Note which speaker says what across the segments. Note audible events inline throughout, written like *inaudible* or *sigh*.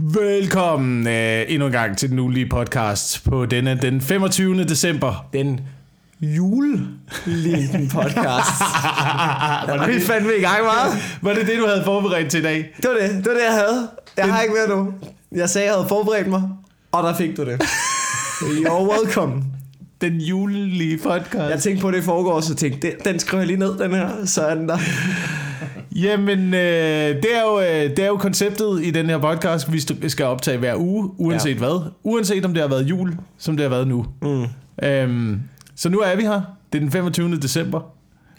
Speaker 1: Velkommen øh, endnu en gang til den ulige podcast på denne den 25. december.
Speaker 2: Den julelige podcast. *laughs* Var vi fandme i gang, var?
Speaker 1: Var det det, du havde forberedt til i dag?
Speaker 2: Det var det. Det var det, jeg havde. Jeg har ikke mere nu. Jeg sagde, jeg havde forberedt mig, og der fik du det. *laughs* You're welcome.
Speaker 1: Den julelige podcast.
Speaker 2: Jeg tænkte på det i forgårs, så tænkte, den, den skriver jeg lige ned, den her. Så er den der.
Speaker 1: Jamen, øh, det, er jo, øh, det er jo konceptet i den her podcast, vi skal optage hver uge, uanset ja. hvad. Uanset om det har været jul, som det har været nu. Mm. Øhm, så nu er vi her. Det er den 25. december.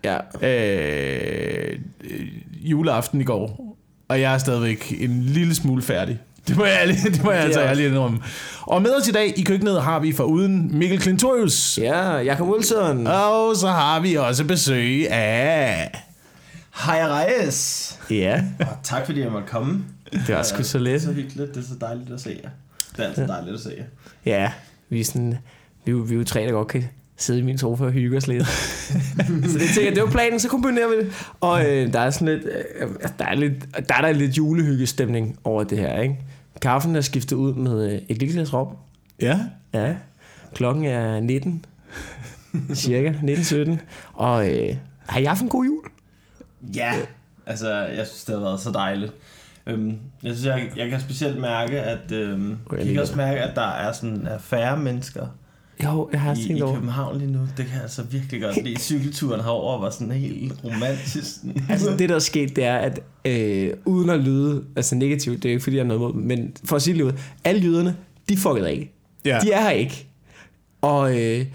Speaker 2: Ja.
Speaker 1: Øh, juleaften i går. Og jeg er stadigvæk en lille smule færdig. Det må jeg, *laughs* det må jeg altså ærligt indrømme. Og med os i dag i køkkenet har vi for uden Mikkel Klintorius.
Speaker 2: Ja, Jakob Wilson.
Speaker 1: Og så har vi også besøg af...
Speaker 3: Hej Reyes.
Speaker 2: Ja.
Speaker 3: Og tak fordi jeg måtte komme.
Speaker 2: Det var sgu så
Speaker 3: Det er så hyggeligt, det er så dejligt at se jer. Det er altid dejligt at se jer.
Speaker 2: Ja, vi er sådan... Vi er, jo- vi er jo tre, der godt kan sidde i min sofa og hygge os lidt. så det tænker jeg, det var planen, så kombinerer vi det. Og øh, der er sådan lidt, øh, der er lidt, der er der lidt julehyggestemning over det her, ikke? Kaffen er skiftet ud med øh, et lille glas rom.
Speaker 1: Ja.
Speaker 2: Ja. Klokken er 19. Cirka 19.17. Og øh, har I haft en god jul?
Speaker 3: Ja, altså jeg synes, det har været så dejligt. Øhm, jeg synes, jeg, jeg kan specielt mærke, at øhm,
Speaker 2: jeg
Speaker 3: kan også mærke, at der er sådan er færre mennesker
Speaker 2: Jo, jeg har
Speaker 3: i,
Speaker 2: tænkt
Speaker 3: i. København lige nu. Det kan jeg altså virkelig godt lide. Cykelturen herover var sådan helt romantisk. *laughs*
Speaker 2: Altså det der er sket, det er, at øh, uden at lyde altså negativt, det er jo ikke fordi, jeg har noget imod, dem, men for at sige det ud, alle jyderne, de fuckede ikke.
Speaker 1: Ja.
Speaker 2: De er her ikke. Og øh,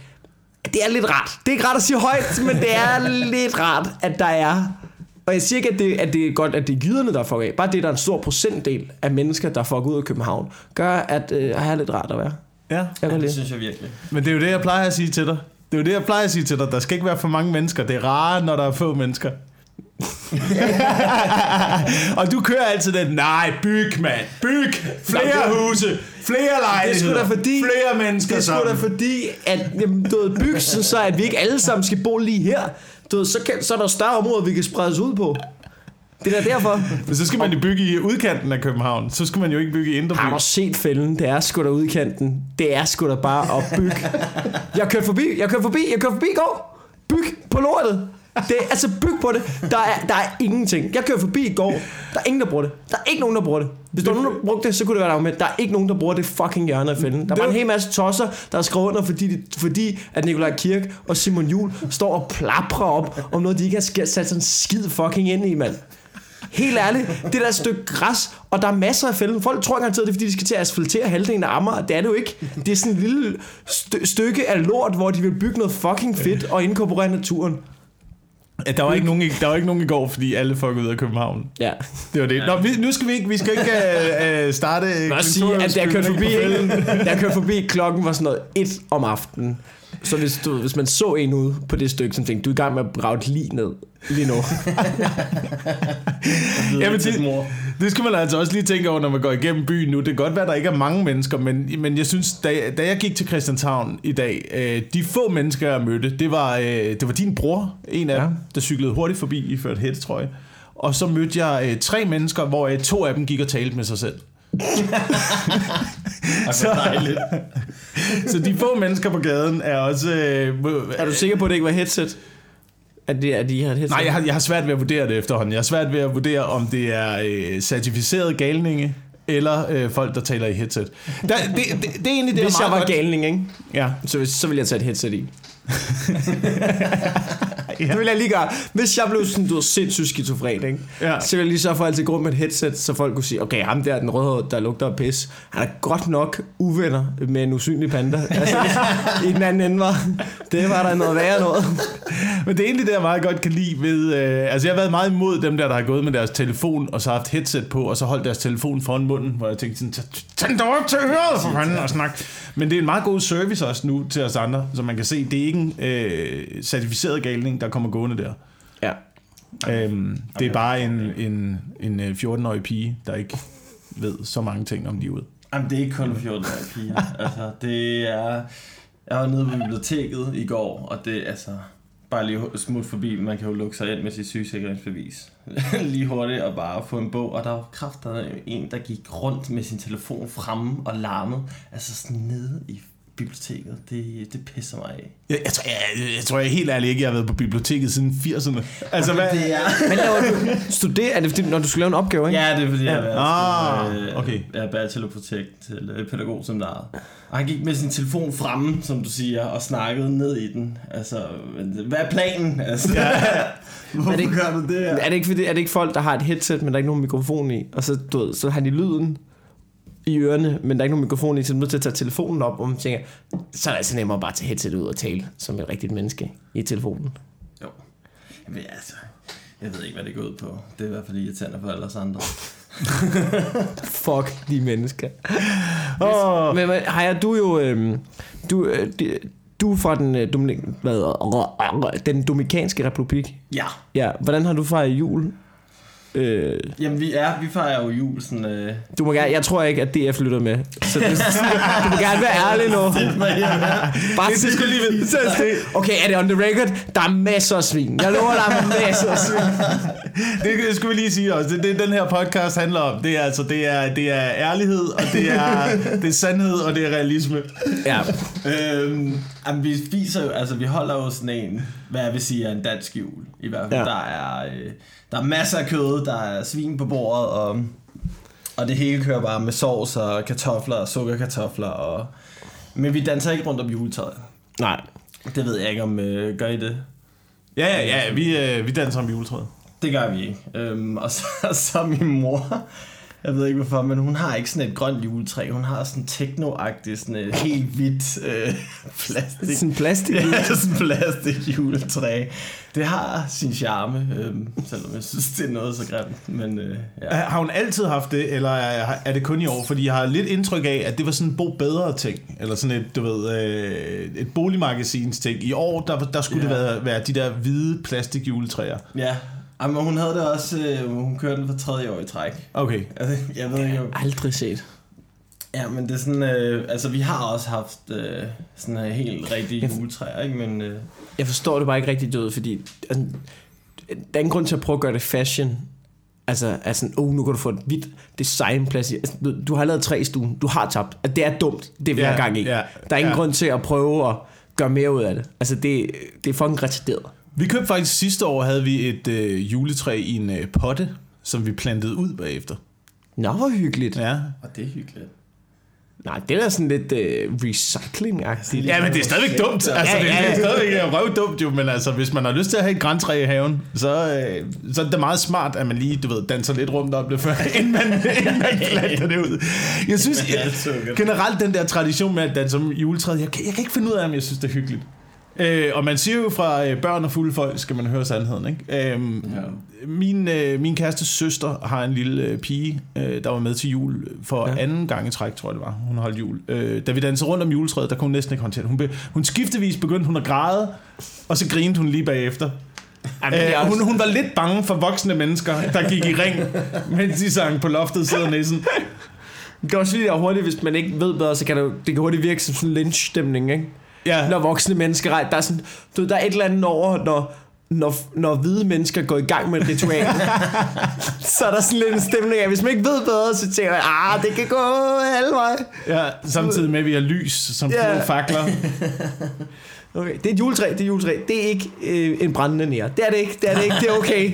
Speaker 2: det er lidt rart. Det er ikke rart at sige højt, men det er *laughs* lidt rart, at der er... Og jeg siger ikke, at det, at det er godt, at det er jyderne, der fucker af. Bare det, der er en stor procentdel af mennesker, der fucker ud af København, gør, at øh, her er lidt rart at være.
Speaker 1: Ja.
Speaker 2: Jeg
Speaker 3: Ja,
Speaker 2: kan
Speaker 3: det
Speaker 2: lide.
Speaker 3: synes jeg virkelig.
Speaker 1: Men det er jo det, jeg plejer at sige til dig. Det er jo det, jeg plejer at sige til dig. Der skal ikke være for mange mennesker. Det er rare, når der er få mennesker. *laughs* og du kører altid den, nej, byg, mand. Byg. Flere huse. Flere
Speaker 2: Det er
Speaker 1: lejligheder.
Speaker 2: da fordi,
Speaker 1: Flere mennesker
Speaker 2: det er sgu da fordi, at jamen, du ved, bygge så, så, at vi ikke alle sammen skal bo lige her. Du ved, så, kan, så er der større områder, vi kan spredes ud på. Det er da derfor. *laughs*
Speaker 1: Men så skal man jo bygge i udkanten af København. Så skal man jo ikke bygge i Indre
Speaker 2: Har du set fælden? Det er sgu da udkanten. Det er sgu da bare at bygge. Jeg kørte forbi, jeg kørte forbi, jeg kørte forbi i går. Byg på lortet. Det er, altså byg på det. Der er, der er ingenting. Jeg kørte forbi i går. Der er ingen, der bruger det. Der er ikke nogen, der bruger det. Hvis der var nogen, der brugte det, så kunne det være der med. Der er ikke nogen, der bruger det fucking hjørne af fælden. Der er bare en hel masse tosser, der har skrevet under, fordi, fordi at Nikolaj Kirk og Simon Jul står og plaprer op om noget, de ikke har sat sådan en skid fucking ind i, mand. Helt ærligt, det der er stykke græs, og der er masser af fælden. Folk tror garanteret, det er fordi, de skal til at asfaltere halvdelen af Amager. Det er det jo ikke. Det er sådan et lille st- stykke af lort, hvor de vil bygge noget fucking fedt og inkorporere naturen.
Speaker 1: Ja, der, var ikke nogen, der var ikke nogen i går, fordi alle folk ud af København.
Speaker 2: Ja.
Speaker 1: Det var det. Nå, vi, nu skal vi ikke, vi skal ikke uh, uh, starte...
Speaker 2: Også sige, at da jeg kørte forbi, da jeg kørte forbi, klokken var sådan noget et om aftenen. Så hvis, du, hvis man så en ude på det stykke, som tænkte, du er i gang med at brage et lig ned lige nu. *laughs*
Speaker 1: Jamen, det,
Speaker 3: mor.
Speaker 1: det skal man altså også lige tænke over, når man går igennem byen nu. Det kan godt være, at der ikke er mange mennesker, men, men jeg synes, da, da jeg gik til Christianshavn i dag, øh, de få mennesker, jeg mødte, det var, øh, det var din bror, en af
Speaker 2: Ja.
Speaker 1: dem, der cyklede hurtigt forbi i ført hættetrøje. Og så mødte jeg øh, tre mennesker, hvor øh, to af dem gik og talte med sig selv. *laughs*
Speaker 3: Og så dejligt. *laughs*
Speaker 1: Så de få mennesker på gaden er også... Øh,
Speaker 2: Er du sikker på, at det ikke var headset? At, det, at de har et headset?
Speaker 1: Nej, jeg har, jeg har svært ved at vurdere det efterhånden. Jeg har svært ved at vurdere, om det er øh, certificerede galninge, eller øh, folk, der taler i headset. Der, det, det, det, er egentlig det,
Speaker 2: Hvis jeg var
Speaker 1: godt.
Speaker 2: galning, ikke?
Speaker 1: Ja.
Speaker 2: Så, så vil jeg tage et headset i. *laughs* *laughs*
Speaker 1: Ja.
Speaker 2: Det vil jeg lige gøre. Hvis jeg blev sådan, du sindssygt skizofren, ikke?
Speaker 1: Ja.
Speaker 2: så vil jeg lige så for altid gå med et headset, så folk kunne sige, okay, ham der, den røde, der lugter af pis, han er godt nok uvenner med en usynlig panda. Altså, i den anden ende var, det var der noget værre noget. *laughs*
Speaker 1: Men det er egentlig det, jeg meget godt kan lide ved... Øh, altså, jeg har været meget imod dem der, der har gået med deres telefon, og så haft headset på, og så holdt deres telefon foran munden, hvor jeg tænkte sådan, "Tag- tag den dog op til øret, for fanden, og snak. Men det er en meget god service også nu til os andre, så man kan se, det er ikke en øh, certificeret galning, der kommer gående der.
Speaker 2: Ja.
Speaker 1: Øhm, det er bare en, en, en øh, 14-årig pige, der ikke ved så mange ting om livet.
Speaker 3: Jamen, det er ikke kun 14 årige piger. Altså, det er... Jeg var nede på biblioteket i går, og det er altså... bare lige smut forbi, man kan jo lukke sig ind med sit sygesikringsbevis. *laughs* lige hurtigt og bare få en bog, og der var kræfter en, der gik rundt med sin telefon fremme og larmede, altså sådan nede i biblioteket. Det, det pisser mig af.
Speaker 1: Jeg, jeg, tror, jeg, jeg tror jeg helt ærligt ikke, jeg har været på biblioteket siden 80'erne. Altså, *laughs* hvad?
Speaker 3: Det er... *laughs*
Speaker 2: Men laver du studerer, er det fordi, når du skal lave en opgave, ikke?
Speaker 3: Ja, det er fordi, jeg er,
Speaker 1: Ah,
Speaker 3: øh,
Speaker 1: okay.
Speaker 3: jeg er til øh, pædagogseminaret. Og han gik med sin telefon fremme, som du siger, og snakkede ned i den. Altså, hvad er planen? *laughs* Altså, ja. Hvorfor
Speaker 2: Er det ikke-
Speaker 3: gør du det her?
Speaker 2: Er det, ikke, fordi, er det ikke folk, der har et headset, men der er ikke nogen mikrofon i, og så, du ved, så har de lyden i ørerne, men der er ikke nogen mikrofon i, så er nødt til at tage telefonen op, og man tænker, så er det altså nemmere bare at tage headsetet ud og tale som et rigtigt menneske i telefonen.
Speaker 3: Jo. Jeg ved, altså, jeg ved ikke, hvad det går ud på. Det er i hvert fald irriterende for alle os andre. *laughs*
Speaker 2: Fuck de mennesker.
Speaker 1: Åh,
Speaker 2: Men, men Haja, du er jo... Øhm, du, øh, du er fra den, øh, Dominik, hvad, den Dominikanske Republik.
Speaker 3: Ja.
Speaker 2: Ja, hvordan har du fejret jul? Øh,
Speaker 3: Jamen, vi er, vi fejrer jo jul sådan... Øh,
Speaker 2: du må gerne, jeg tror ikke, at DF lytter med. Så du, du må gerne være ærlig nu. Bare
Speaker 1: det, det skulle lige vide.
Speaker 2: Okay, er det on the record? Der er masser af svin. Jeg lover, der er masser af svin.
Speaker 1: det, det skulle vi lige sige også. Det, det, den her podcast handler om, det er altså det er, det er ærlighed, og det er, det er sandhed, og det er realisme.
Speaker 2: Ja,
Speaker 3: Øhm, jamen, vi spiser jo, altså vi holder jo sådan en, hvad jeg vil sige er en dansk jul. I hvert fald,
Speaker 2: Ja.
Speaker 3: der, er, øh, der er masser af kød, der er svin på bordet, og, og det hele kører bare med sovs og kartofler og sukkerkartofler. Og, men vi danser ikke rundt om juletræet.
Speaker 2: nej.
Speaker 3: Det ved jeg ikke, om øh, gør I det?
Speaker 1: Ja, ja, ja. Vi, øh, vi danser om juletræet.
Speaker 3: Det gør vi ikke. Øhm, og så, *laughs* så min mor, jeg ved ikke hvorfor, men hun har ikke sådan et grønt juletræ. Hun har sådan techno-agtigt, sådan et helt hvidt øh, plastik.
Speaker 2: Sådan plastik. *laughs*
Speaker 3: Ja, sådan plastik juletræ. Det har sin charme, øhm, selvom jeg synes, det er noget så grimt. Men øh, ja.
Speaker 1: Har hun altid haft det, eller er er det kun i år? Fordi jeg har lidt indtryk af, at det var sådan en bo bedre ting. Eller sådan et, du ved, øh, et boligmagasins ting. I år, der, der skulle
Speaker 3: Ja.
Speaker 1: det være, være de der hvide plastik juletræer.
Speaker 3: ja. Jamen, hun havde det også, øh, hun kørte den for tredje år i træk.
Speaker 1: Okay.
Speaker 3: Altså, jeg ved ikke, om-
Speaker 2: Aldrig set.
Speaker 3: Ja, men det er sådan, øh, altså vi har også haft øh, sådan en helt rigtig juletræer, ikke? Men øh,
Speaker 2: Jeg forstår det bare ikke rigtig, død, fordi altså, der er ingen grund til at prøve at gøre det fashion. Altså, altså oh, nu kan du få et hvidt designplads. Altså, du, du har lavet tre i stuen. Du har tabt. Altså, det er dumt, det vi
Speaker 1: Ja,
Speaker 2: har gang i.
Speaker 1: ja,
Speaker 2: der er ingen
Speaker 1: ja.
Speaker 2: grund til at prøve at gøre mere ud af det. Altså, det, det er fucking retarderet.
Speaker 1: Vi købte faktisk sidste år, havde vi et øh, juletræ i en øh, potte, som vi plantede ud bagefter.
Speaker 2: Nå, hvor hyggeligt. Ja.
Speaker 3: Og det er hyggeligt.
Speaker 2: Nej, det er da sådan lidt uh, recycling-agtigt.
Speaker 1: Ja, men det er stadigvæk dumt. Altså,
Speaker 2: Ja,
Speaker 1: det,
Speaker 2: ja,
Speaker 1: det er stadigvæk øh, røvdumt jo, men altså, hvis man har lyst til at have et græntræ i haven, så, øh, så er det meget smart, at man lige, du ved, danser lidt rundt om det, før, *laughs* inden man, inden man planter det ud. Jeg synes jeg, generelt den der tradition med at danse om juletræet, jeg, kan- jeg kan ikke finde ud af, om jeg synes, det er hyggeligt. Øh, og man siger jo fra øh, børn og fulde folk, skal man høre sandheden, ikke? Øhm,
Speaker 3: Ja.
Speaker 1: min, øh, min kærestes søster har en lille øh, pige, øh, der var med til jul for
Speaker 2: Ja.
Speaker 1: anden gang i træk, tror jeg det var. Hun holdt jul. Øh, da vi dansede rundt om juletræet, der kunne hun næsten ikke håndtere det. Hun, be, hun skiftevis begyndte hun at græde, og så grinede hun lige bagefter.
Speaker 2: Jamen, er
Speaker 1: Øh,
Speaker 2: også-
Speaker 1: hun, hun var lidt bange for voksne mennesker, der gik i ring, mens de sang på loftet sidder næsen.
Speaker 2: Det kan også lige hurtigt, hvis man ikke ved bedre, så kan det, det kan hurtigt virke som sådan en lynch-stemning, ikke?
Speaker 1: Ja,
Speaker 2: Når voksne mennesker rejser, der er sådan, du ved, der er et eller andet over, når, når, når hvide mennesker går i gang med et ritual, *laughs* så er der sådan lidt en stemning af, hvis man ikke ved bedre, så tænker jeg, ah, det kan gå alle
Speaker 1: ja, samtidig med, at vi har lys som
Speaker 2: Ja.
Speaker 1: fakler. *laughs*
Speaker 2: Okay, det er et juletræ, det er et juletræ. Det er ikke øh, en brændende nær. Det er det ikke, det er det ikke, det er okay.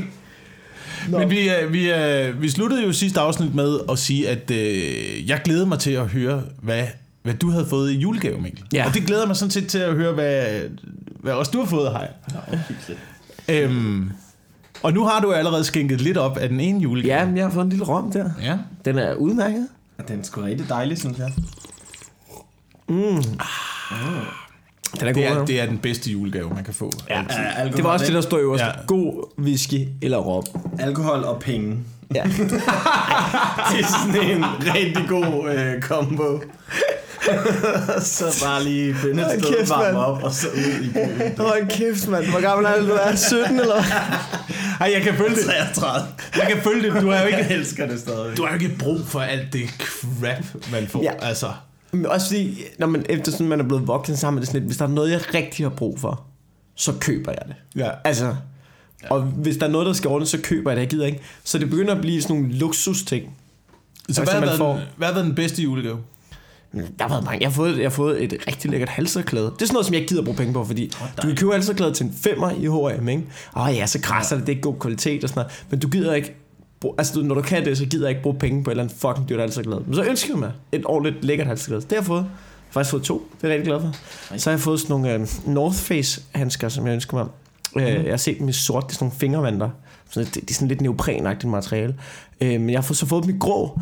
Speaker 2: *laughs* Nå.
Speaker 1: Men vi, øh, vi, øh, vi sluttede jo sidste afsnit med at sige, at øh, jeg glæder mig til at høre, hvad, hvad du havde fået i julegave, Mikkel.
Speaker 2: Ja.
Speaker 1: Og det glæder mig sådan set til at høre, hvad, hvad også du har fået, Hej. Øhm, og nu har du allerede skænket lidt op af den ene julegave.
Speaker 2: Ja, men jeg har fået en lille rom der.
Speaker 1: ja.
Speaker 2: Den er udmærket.
Speaker 3: Og den er sgu rigtig dejlig, synes jeg.
Speaker 2: Den er
Speaker 1: Det,
Speaker 2: god.
Speaker 1: er,
Speaker 2: det,
Speaker 1: det er den bedste julegave, man kan få.
Speaker 2: ja.
Speaker 3: Ja, alkohol,
Speaker 2: det var også det, der stod øverst.
Speaker 1: Ja.
Speaker 2: God whisky eller rom.
Speaker 3: Alkohol og penge.
Speaker 2: Ja. *laughs*
Speaker 3: Det er sådan en rigtig god øh, combo. *laughs* så bare lige finde et sted,
Speaker 2: kæft,
Speaker 3: varme op, og så ud i byen. *laughs*
Speaker 2: Hold kæft, mand. Hvor gammel er du? Du er 17 eller hvad? *laughs*
Speaker 1: Ej, jeg kan følge det.
Speaker 3: 33.
Speaker 1: Jeg kan følge det. Du har jo ikke,
Speaker 3: Jeg elsker det stadig.
Speaker 1: du har jo ikke brug for alt det crap, man får.
Speaker 2: Ja.
Speaker 1: Ja. Altså,
Speaker 2: Men også fordi, når man, efter sådan, man er blevet voksen, så har man det sådan lidt, hvis der er noget, jeg rigtig har brug for, så køber jeg det.
Speaker 1: Ja.
Speaker 2: Altså, og hvis der er noget, der skal ordnes, så køber jeg det. Jeg gider ikke. Så det begynder at blive sådan nogle luksus-ting.
Speaker 1: Så
Speaker 2: Altså,
Speaker 1: hvad har, været,
Speaker 2: får-
Speaker 1: den, hvad har været den bedste julegave?
Speaker 2: Der har været mange. Jeg har fået, jeg har fået et rigtig lækkert halserklæde. Det er sådan noget, som jeg ikke gider bruge penge på, fordi du kan købe halserklæde til en femmer i H&M, ikke? Åh ja, så krasser det, det er ikke god kvalitet og sådan noget. Men du gider ikke, bruge, altså du- når du kan det, så gider jeg ikke bruge penge på et eller andet fucking dyrt halserklæde. Men så ønsker jeg mig et ordentligt lækkert halserklæde. Det har jeg fået. Jeg har faktisk fået to. Det er jeg rigtig glad for. Så har jeg fået sådan nogle øh, North Face handsker, som jeg ønsker mig. Øh, jeg har set dem i sort, det er sådan nogle fingervanter. Så det, det er sådan lidt neoprenagtigt materiale. Øh, men jeg har fået, så fået dem i grå,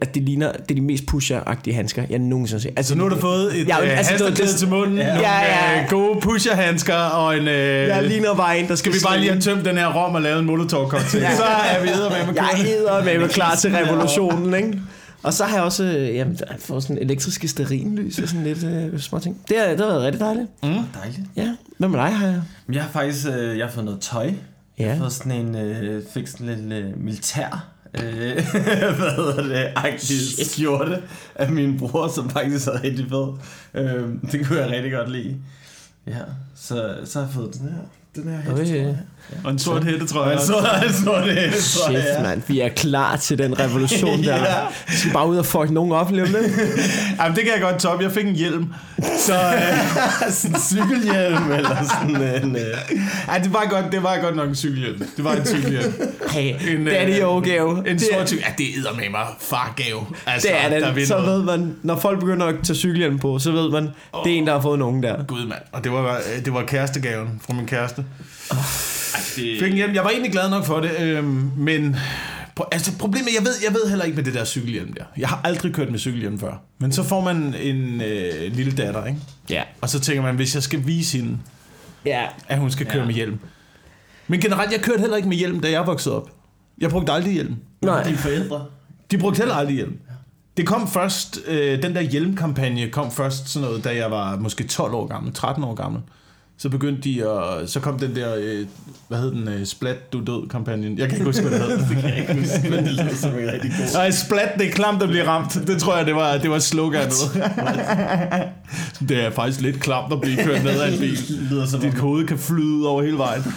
Speaker 2: at det ligner, det er de mest pusher-agtige handsker, jeg nogensinde har set. Altså,
Speaker 1: Så nu har du fået et
Speaker 2: Ja,
Speaker 1: ja, øh,
Speaker 2: altså, det-
Speaker 1: til munden, ja, nogle
Speaker 2: ja.
Speaker 1: Øh, gode pusherhandsker og en... Øh,
Speaker 2: jeg ligner bare en, der skal
Speaker 1: skal vi bare lige have tømt den her rom og lavet en molotov cocktail.
Speaker 2: Ja.
Speaker 1: Så er vi edder med med
Speaker 2: Jeg hedder med, med klar til *laughs* revolutionen, ikke? Og så har jeg også øh, jamen, jeg fået sådan elektriske sterinlys og sådan lidt øh, små ting. Det har, det har været rigtig dejligt.
Speaker 3: Dejligt.
Speaker 2: Ja, hvad med dig, har jeg?
Speaker 3: Jeg har faktisk øh, jeg har fået noget tøj. Jeg
Speaker 2: Ja.
Speaker 3: har fået sådan en, øh, fik sådan en lille øh, militær, øh, *laughs* hvad hedder det, agtig skjorte af min bror, som faktisk er rigtig fed. Øh, det kunne jeg rigtig godt lide. Ja, så, så har jeg fået den her. Den her
Speaker 2: Okay.
Speaker 1: Og en sort hætte, tror
Speaker 3: Og
Speaker 1: jeg.
Speaker 3: en sort, en sort hætte, tror jeg.
Speaker 2: Shit, mand. Vi er klar til den revolution der. *laughs*
Speaker 3: Ja.
Speaker 2: Vi skal bare ud og fuck nogen op lige om lidt.
Speaker 1: Jamen, det kan jeg godt toppe. Jeg fik en hjelm. Så øh, *laughs*
Speaker 3: sådan en cykelhjelm, eller sådan en... Øh,
Speaker 1: ej, det var, godt, det var godt nok en cykelhjelm. Det var en cykelhjelm.
Speaker 2: Hey,
Speaker 1: En,
Speaker 2: det er det
Speaker 1: øh,
Speaker 2: jo gave.
Speaker 1: En
Speaker 2: det,
Speaker 1: sort cykel. Ja, det æder med mig fargave. Altså,
Speaker 2: det er
Speaker 1: der
Speaker 2: det.
Speaker 1: vil
Speaker 2: Så ved man, når folk begynder at tage cykelhjelm på, så ved man, det er en, der har fået nogen der.
Speaker 1: Gud, mand. Og det var, øh, det var kærestegaven fra min kæreste.
Speaker 3: Det,
Speaker 1: Fik en hjelm. Jeg var egentlig glad nok for det, øhm, men... Altså problemet, jeg ved, jeg ved heller ikke med det der cykelhjelm der. Jeg har aldrig kørt med cykelhjelm før. Men så får man en øh, lille datter, ikke?
Speaker 2: Ja.
Speaker 1: Og så tænker man, hvis jeg skal vise hende,
Speaker 2: Ja.
Speaker 1: at hun skal køre
Speaker 3: Ja.
Speaker 1: med hjelm. Men generelt, jeg kørte heller ikke med hjelm, da jeg voksede op. Jeg brugte aldrig hjelm.
Speaker 2: Nej.
Speaker 3: dine forældre.
Speaker 1: De brugte heller aldrig hjelm. Det kom først, øh, den der hjelmkampagne kom først sådan noget, da jeg var måske 12 år gammel, 13 år gammel. Så begyndte de at, så kom den der, øh, hvad hed den, øh, Splat, du død kampagnen. Jeg kan ikke huske, hvad det hed. *laughs*
Speaker 3: Det kan jeg ikke huske, men det lyder som en rigtig god.
Speaker 1: Nej, Splat, det er klamt at blive ramt. Det tror jeg, det var, det var sloganet. *laughs* det er faktisk lidt klamt at blive kørt ned af en bil.
Speaker 3: Lyder som
Speaker 1: Dit hoved kan flyde over hele vejen. *laughs*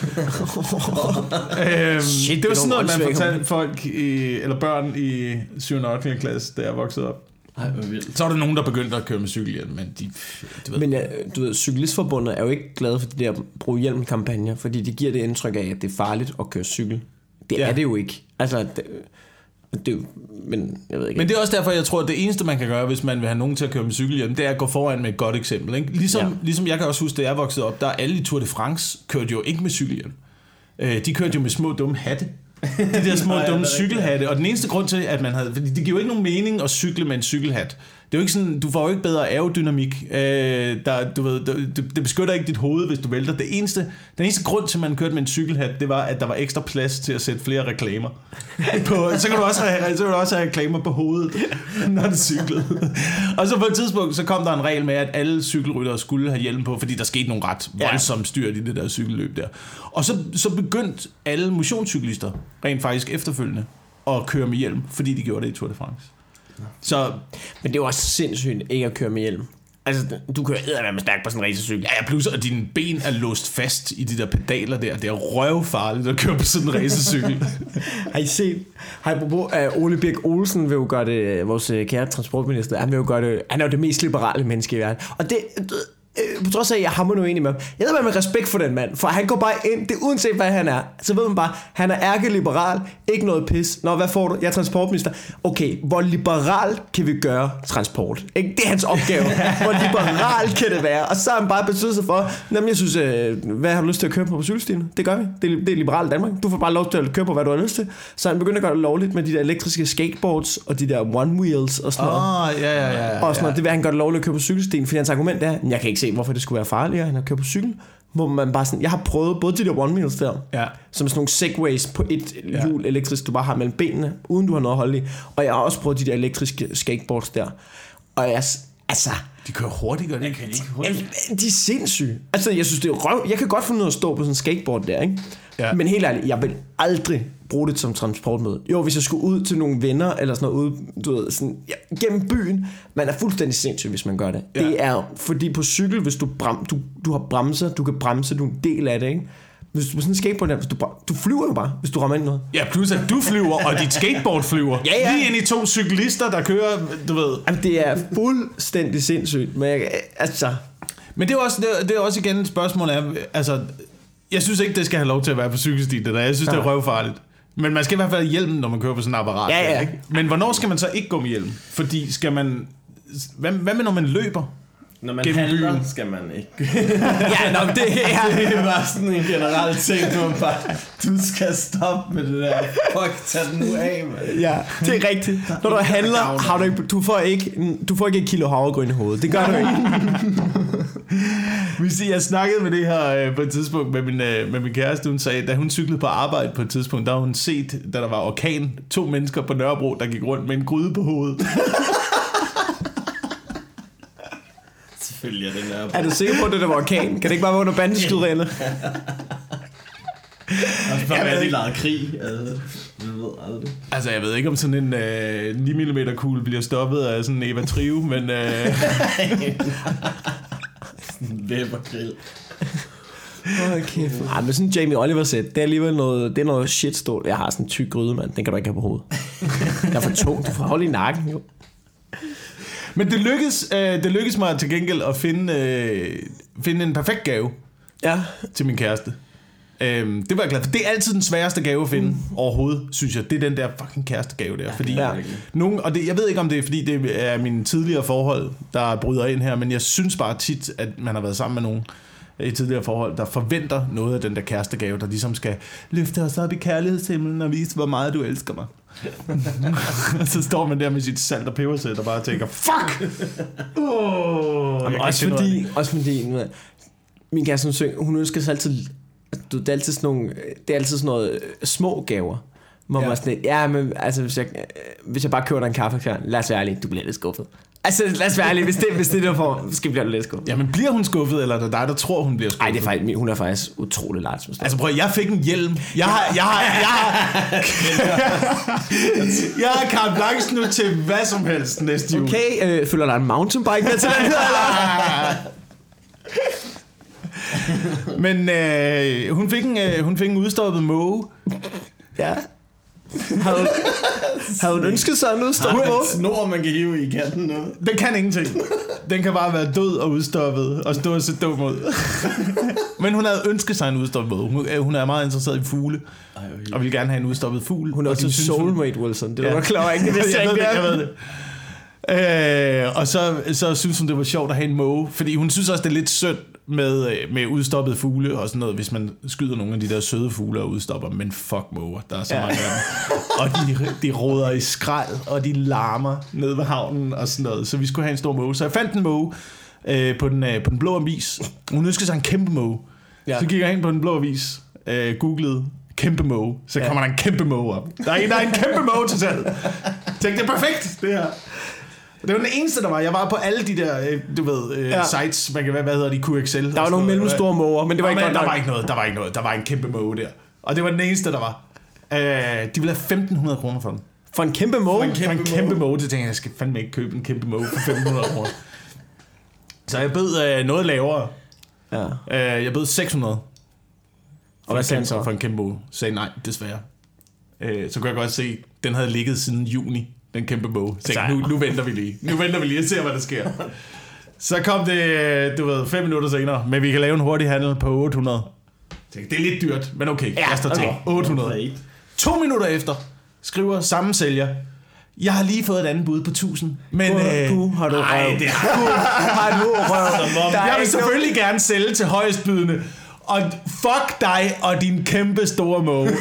Speaker 1: øhm,
Speaker 2: Shit,
Speaker 1: det var sådan noget, man fortalte folk, i, eller børn i 7. og 8. klasse, da jeg voksede op.
Speaker 3: Ej, hvor vildt.
Speaker 1: Så var der nogen, der begyndte at køre med cykelhjelm, men de, du ved,
Speaker 2: Men ja, du ved, Cyklistforbundet er jo ikke glade for de der brug hjelm kampagner, fordi det giver det indtryk af, at det er farligt at køre cykel. Det
Speaker 1: Ja.
Speaker 2: er det jo ikke. Altså, det, det, er men jeg ved ikke.
Speaker 1: Men det er også derfor, jeg tror, at det eneste, man kan gøre, hvis man vil have nogen til at køre med cykelhjelm, det er at gå foran med et godt eksempel. Ikke? Ligesom,
Speaker 2: Ja.
Speaker 1: ligesom jeg kan også huske, da jeg voksede op, der er alle i Tour de France kørte jo ikke med cykelhjelm. Øh, de kørte jo med små dumme hatte. De der små dumme cykelhatte. Og den eneste grund til, at man havde... Fordi det giver jo ikke nogen mening at cykle med en cykelhat. Det er jo ikke sådan, du får jo ikke bedre aerodynamik. Øh, der, du ved, det, det beskytter ikke dit hoved, hvis du vælter. Det eneste, den eneste grund til, at man kørte med en cykelhat, det var, at der var ekstra plads til at sætte flere reklamer. *laughs* på, så, kan du også have, så kan du også have reklamer på hovedet, *laughs* når du cyklede. Og så på et tidspunkt, så kom der en regel med, at alle cykelryttere skulle have hjelm på, fordi der skete nogle ret voldsomme styrt i det der cykelløb der. Og så, så begyndte alle motionscyklister rent faktisk efterfølgende at køre med hjelm, fordi de gjorde det i Tour de France. Så
Speaker 2: Men det er jo også sindssygt ikke at køre med hjelm. Altså, du kører eddermame stærkt på sådan en racercykel.
Speaker 1: Ja, ja, plus at dine ben er låst fast i de der pedaler der. Det er røvfarligt at køre på sådan en racercykel. *laughs*
Speaker 2: Har I set? Har I apropos, uh, Ole Birk Olsen vil jo gøre det, vores øh, kære transportminister, han vil jo gøre det, han er jo det mest liberale menneske i verden. Og det, øh, på trods af, at jeg hammer nu enig med ham, jeg ved med respekt for den mand, for han går bare ind, det uanset hvad han er, så ved man bare, han er ærkeliberal, ikke noget pis. Nå, hvad får du? Jeg er transportminister. Okay, hvor liberal kan vi gøre transport? Ikke? Det er hans opgave. *laughs* hvor liberal kan det være? Og så har han bare besluttet sig for, jamen jeg synes, øh, hvad har du lyst til at køre på på cykelstien? Det gør vi. Det er, det er liberalt Danmark. Du får bare lov til at køre på, hvad du har lyst til. Så han begynder at gøre det lovligt med de der elektriske skateboards og de der one wheels og sådan noget.
Speaker 1: Åh, oh, ja, ja, ja.
Speaker 2: Og sådan noget. Det vil han gøre det lovligt at køre på cykelstien, fordi hans argument er, jeg kan ikke se, hvorfor det skulle være farligere end at køre på cykel. Hvor man bare sådan, jeg har prøvet både de der one wheels der,
Speaker 1: Ja.
Speaker 2: som er sådan nogle segways på et hjul elektrisk, du bare har mellem benene, uden du har noget at holde i. Og jeg har også prøvet de der elektriske skateboards der. Og jeg, altså,
Speaker 1: De kører hurtigt, gør de ikke?
Speaker 2: Jamen, de er sindssyge. Altså, jeg synes, det er røv. Jeg kan godt finde ud af at stå på sådan en skateboard der, ikke?
Speaker 1: Ja.
Speaker 2: Men helt ærligt, jeg vil aldrig bruge det som transportmiddel. Jo, hvis jeg skulle ud til nogle venner, eller sådan noget, ude, du ved, sådan, ja, gennem byen, man er fuldstændig sindssyg, hvis man gør det. Ja. Det er, fordi på cykel, hvis du, bram, du, du har bremser, du kan bremse, du er en del af det, ikke? Hvis du på sådan en skateboard, hvis du, du flyver jo bare, hvis du rammer ind noget.
Speaker 1: Ja, plus at du flyver, og dit skateboard flyver.
Speaker 2: Ja, ja.
Speaker 1: Lige ind i to cyklister, der kører, du ved.
Speaker 2: Jamen, det er fuldstændig sindssygt, men jeg, altså,
Speaker 1: Men det er også, det er, det er også igen et spørgsmål af, altså, jeg synes ikke, det skal have lov til at være på cykelsti, det der. Jeg synes, det er røvfarligt. Men man skal i hvert fald have hjelm, når man kører på sådan et apparat.
Speaker 2: Ja,
Speaker 1: der,
Speaker 2: ja.
Speaker 1: ikke? Men hvornår skal man så ikke gå med hjelm? Fordi skal man... Hvad, hvad med, når man løber?
Speaker 3: Når man
Speaker 1: Gennem
Speaker 3: handler,
Speaker 1: byen.
Speaker 3: skal man ikke. *laughs*
Speaker 2: ja, nå, det er... *laughs*
Speaker 3: Det er bare sådan en generel ting, du bare, du skal stoppe med det der. Fuck, tag den nu af, mand.
Speaker 2: Ja, det er rigtigt. Når du handler, har du ikke, du får ikke, du får ikke et kilo havregryn i hovedet. Det gør du ikke. *laughs*
Speaker 1: Hvis jeg snakkede med det her øh, på et tidspunkt med min, øh, med min kæreste, hun sagde, da hun cyklede på arbejde på et tidspunkt, der har hun set, da der var orkan, to mennesker på Nørrebro, der gik rundt med en gryde på hovedet. *laughs*
Speaker 3: Selvfølgelig er det der.
Speaker 2: Er du sikker på, at det der var orkan? Kan det ikke bare være under bandeskydrene? *laughs*
Speaker 3: Også bare være, de lavede krig. Altså, jeg ved aldrig.
Speaker 1: Altså, jeg ved ikke, om sådan en øh, 9 mm kugle bliver stoppet af sådan en Eva Trive, men øh, *laughs*
Speaker 3: Webergrill.
Speaker 2: Okay. Ej, men sådan Jamie Oliver sæt, det er alligevel noget, det er noget shitstål. Jeg har sådan en tyk gryde, mand. Den kan du ikke have på hovedet. Den er for tung. Du får holde i nakken, jo.
Speaker 1: Men det lykkedes, øh, det lykkedes mig til gengæld at finde, øh, finde en perfekt gave
Speaker 2: Ja.
Speaker 1: til min kæreste. Øhm, det var jeg glad for. Det er altid den sværeste gave at finde mm. overhovedet, synes jeg. Det er den der fucking kæreste der. Fordi
Speaker 2: Ja.
Speaker 1: ja. nogen, og det, jeg ved ikke, om det er, fordi det er mine tidligere forhold, der bryder ind her, men jeg synes bare tit, at man har været sammen med nogen i tidligere forhold, der forventer noget af den der kæreste gave, der ligesom skal løfte os op i kærlighedshimlen og vise, hvor meget du elsker mig. *laughs* og så står man der med sit salt og pebersæt og bare tænker, fuck! Oh,
Speaker 2: Jamen, også, fordi, også fordi, min kæreste, hun, hun ønsker sig altid, du, det er altid sådan nogle, det er altid sådan noget øh, små gaver. Hvor ja. Man sådan lidt, ja, men altså, hvis jeg, øh, hvis jeg bare køber dig en kaffe, så lad os være ærlig, du bliver lidt skuffet. Altså, lad os være ærlig, hvis det, hvis det er der får, skal bliver du lidt skuffet.
Speaker 1: Jamen, bliver hun skuffet, eller er det dig, der tror, hun bliver skuffet?
Speaker 2: Nej, det er faktisk, hun er faktisk utrolig large. Altså,
Speaker 1: prøv, jeg fik en hjelm. Jeg har, jeg har, jeg har, *laughs* jeg har carte blanche nu til hvad som helst næste jul.
Speaker 2: okay, øh, følger der en mountainbike med til den her, eller? *laughs* *laughs*
Speaker 1: Men øh, hun, fik en, øh, hun fik en udstoppet måge.
Speaker 2: Ja. Havde, hun- *laughs* havde hun ønsket sig en
Speaker 3: Har du
Speaker 2: måge?
Speaker 3: en snor, man kan hive i kanten nu?
Speaker 1: Den kan ingenting. Den kan bare være død og udstoppet og stå og se dum ud. *laughs* Men hun havde ønsket sig en udstoppet måge. Hun, øh, hun er meget interesseret i fugle
Speaker 3: Ej,
Speaker 1: og vil gerne have en udstoppet fugl.
Speaker 2: Hun er
Speaker 1: Og
Speaker 2: også
Speaker 1: så
Speaker 2: din
Speaker 1: synes hun-
Speaker 2: soulmate, Wilson. Det er
Speaker 1: Ja.
Speaker 2: du godt klar over, ikke? Det vidste jeg
Speaker 1: jeg ved
Speaker 2: ikke.
Speaker 1: det, jeg ved det. Øh, og så, så synes hun, det var sjovt at have en måge, fordi hun synes også, det er lidt synd med, øh, med udstoppede fugle og sådan noget, hvis man skyder nogle af de der søde fugle og udstopper dem. Men fuck måger, der er så
Speaker 2: Ja.
Speaker 1: mange af dem. Og de, de råder i skrald, og de larmer ned ved havnen og sådan noget. Så vi skulle have en stor måge. Så jeg fandt en måge øh, på, den, øh, på den blå avis. Hun ønskede sig en kæmpe måge.
Speaker 2: Ja.
Speaker 1: Så gik jeg ind på den blå avis, øh, googlede kæmpe måge. Så
Speaker 2: Ja.
Speaker 1: kommer der en kæmpe måge op. Der er en, der er en kæmpe måge til salg. Tænkte, det er perfekt, det her. Det var den eneste, der var. Jeg var på alle de der, øh, du ved, øh,
Speaker 2: Ja.
Speaker 1: sites, man kan, hvad, hvad hedder de, QXL.
Speaker 2: Der var nogle mellemstore måger, men det var ikke
Speaker 1: men,
Speaker 2: godt
Speaker 1: der var ikke noget, der var ikke noget. Der var en kæmpe måge der. Og det var den eneste, der var. Øh, de ville have 1.500 kroner for den.
Speaker 2: For en kæmpe måge?
Speaker 1: For en kæmpe, for en kæmpe måge. Det tænkte jeg, jeg skal fandme ikke købe en kæmpe måge for 500 kroner. Så jeg bød øh, noget lavere.
Speaker 2: Ja.
Speaker 1: Øh, jeg bød 600.
Speaker 2: Og hvad sagde han så?
Speaker 1: For en kæmpe måge. Sagde nej, desværre. Øh, så kunne jeg godt se, den havde ligget siden juni, den kæmpe måge. Så
Speaker 2: Så-
Speaker 1: tænkte, nu, nu venter vi lige. Nu venter vi lige og ser, hvad der sker. Så kom det, du ved, fem minutter senere, men vi kan lave en hurtig handel på 800. Jeg Tænkte, det er lidt dyrt, men okay,
Speaker 2: Ja,
Speaker 1: jeg står til.
Speaker 2: okay.
Speaker 1: 800.
Speaker 3: Great.
Speaker 1: To minutter efter skriver samme sælger, jeg har lige fået et andet bud på 1000. Men,
Speaker 2: Puh,
Speaker 1: øh,
Speaker 2: har du
Speaker 1: ej,
Speaker 2: røv.
Speaker 1: det
Speaker 2: Har du røv?
Speaker 3: Om-
Speaker 2: Der er
Speaker 1: jeg vil selvfølgelig gerne sælge til højestbydende. Og fuck dig og din kæmpe store måge.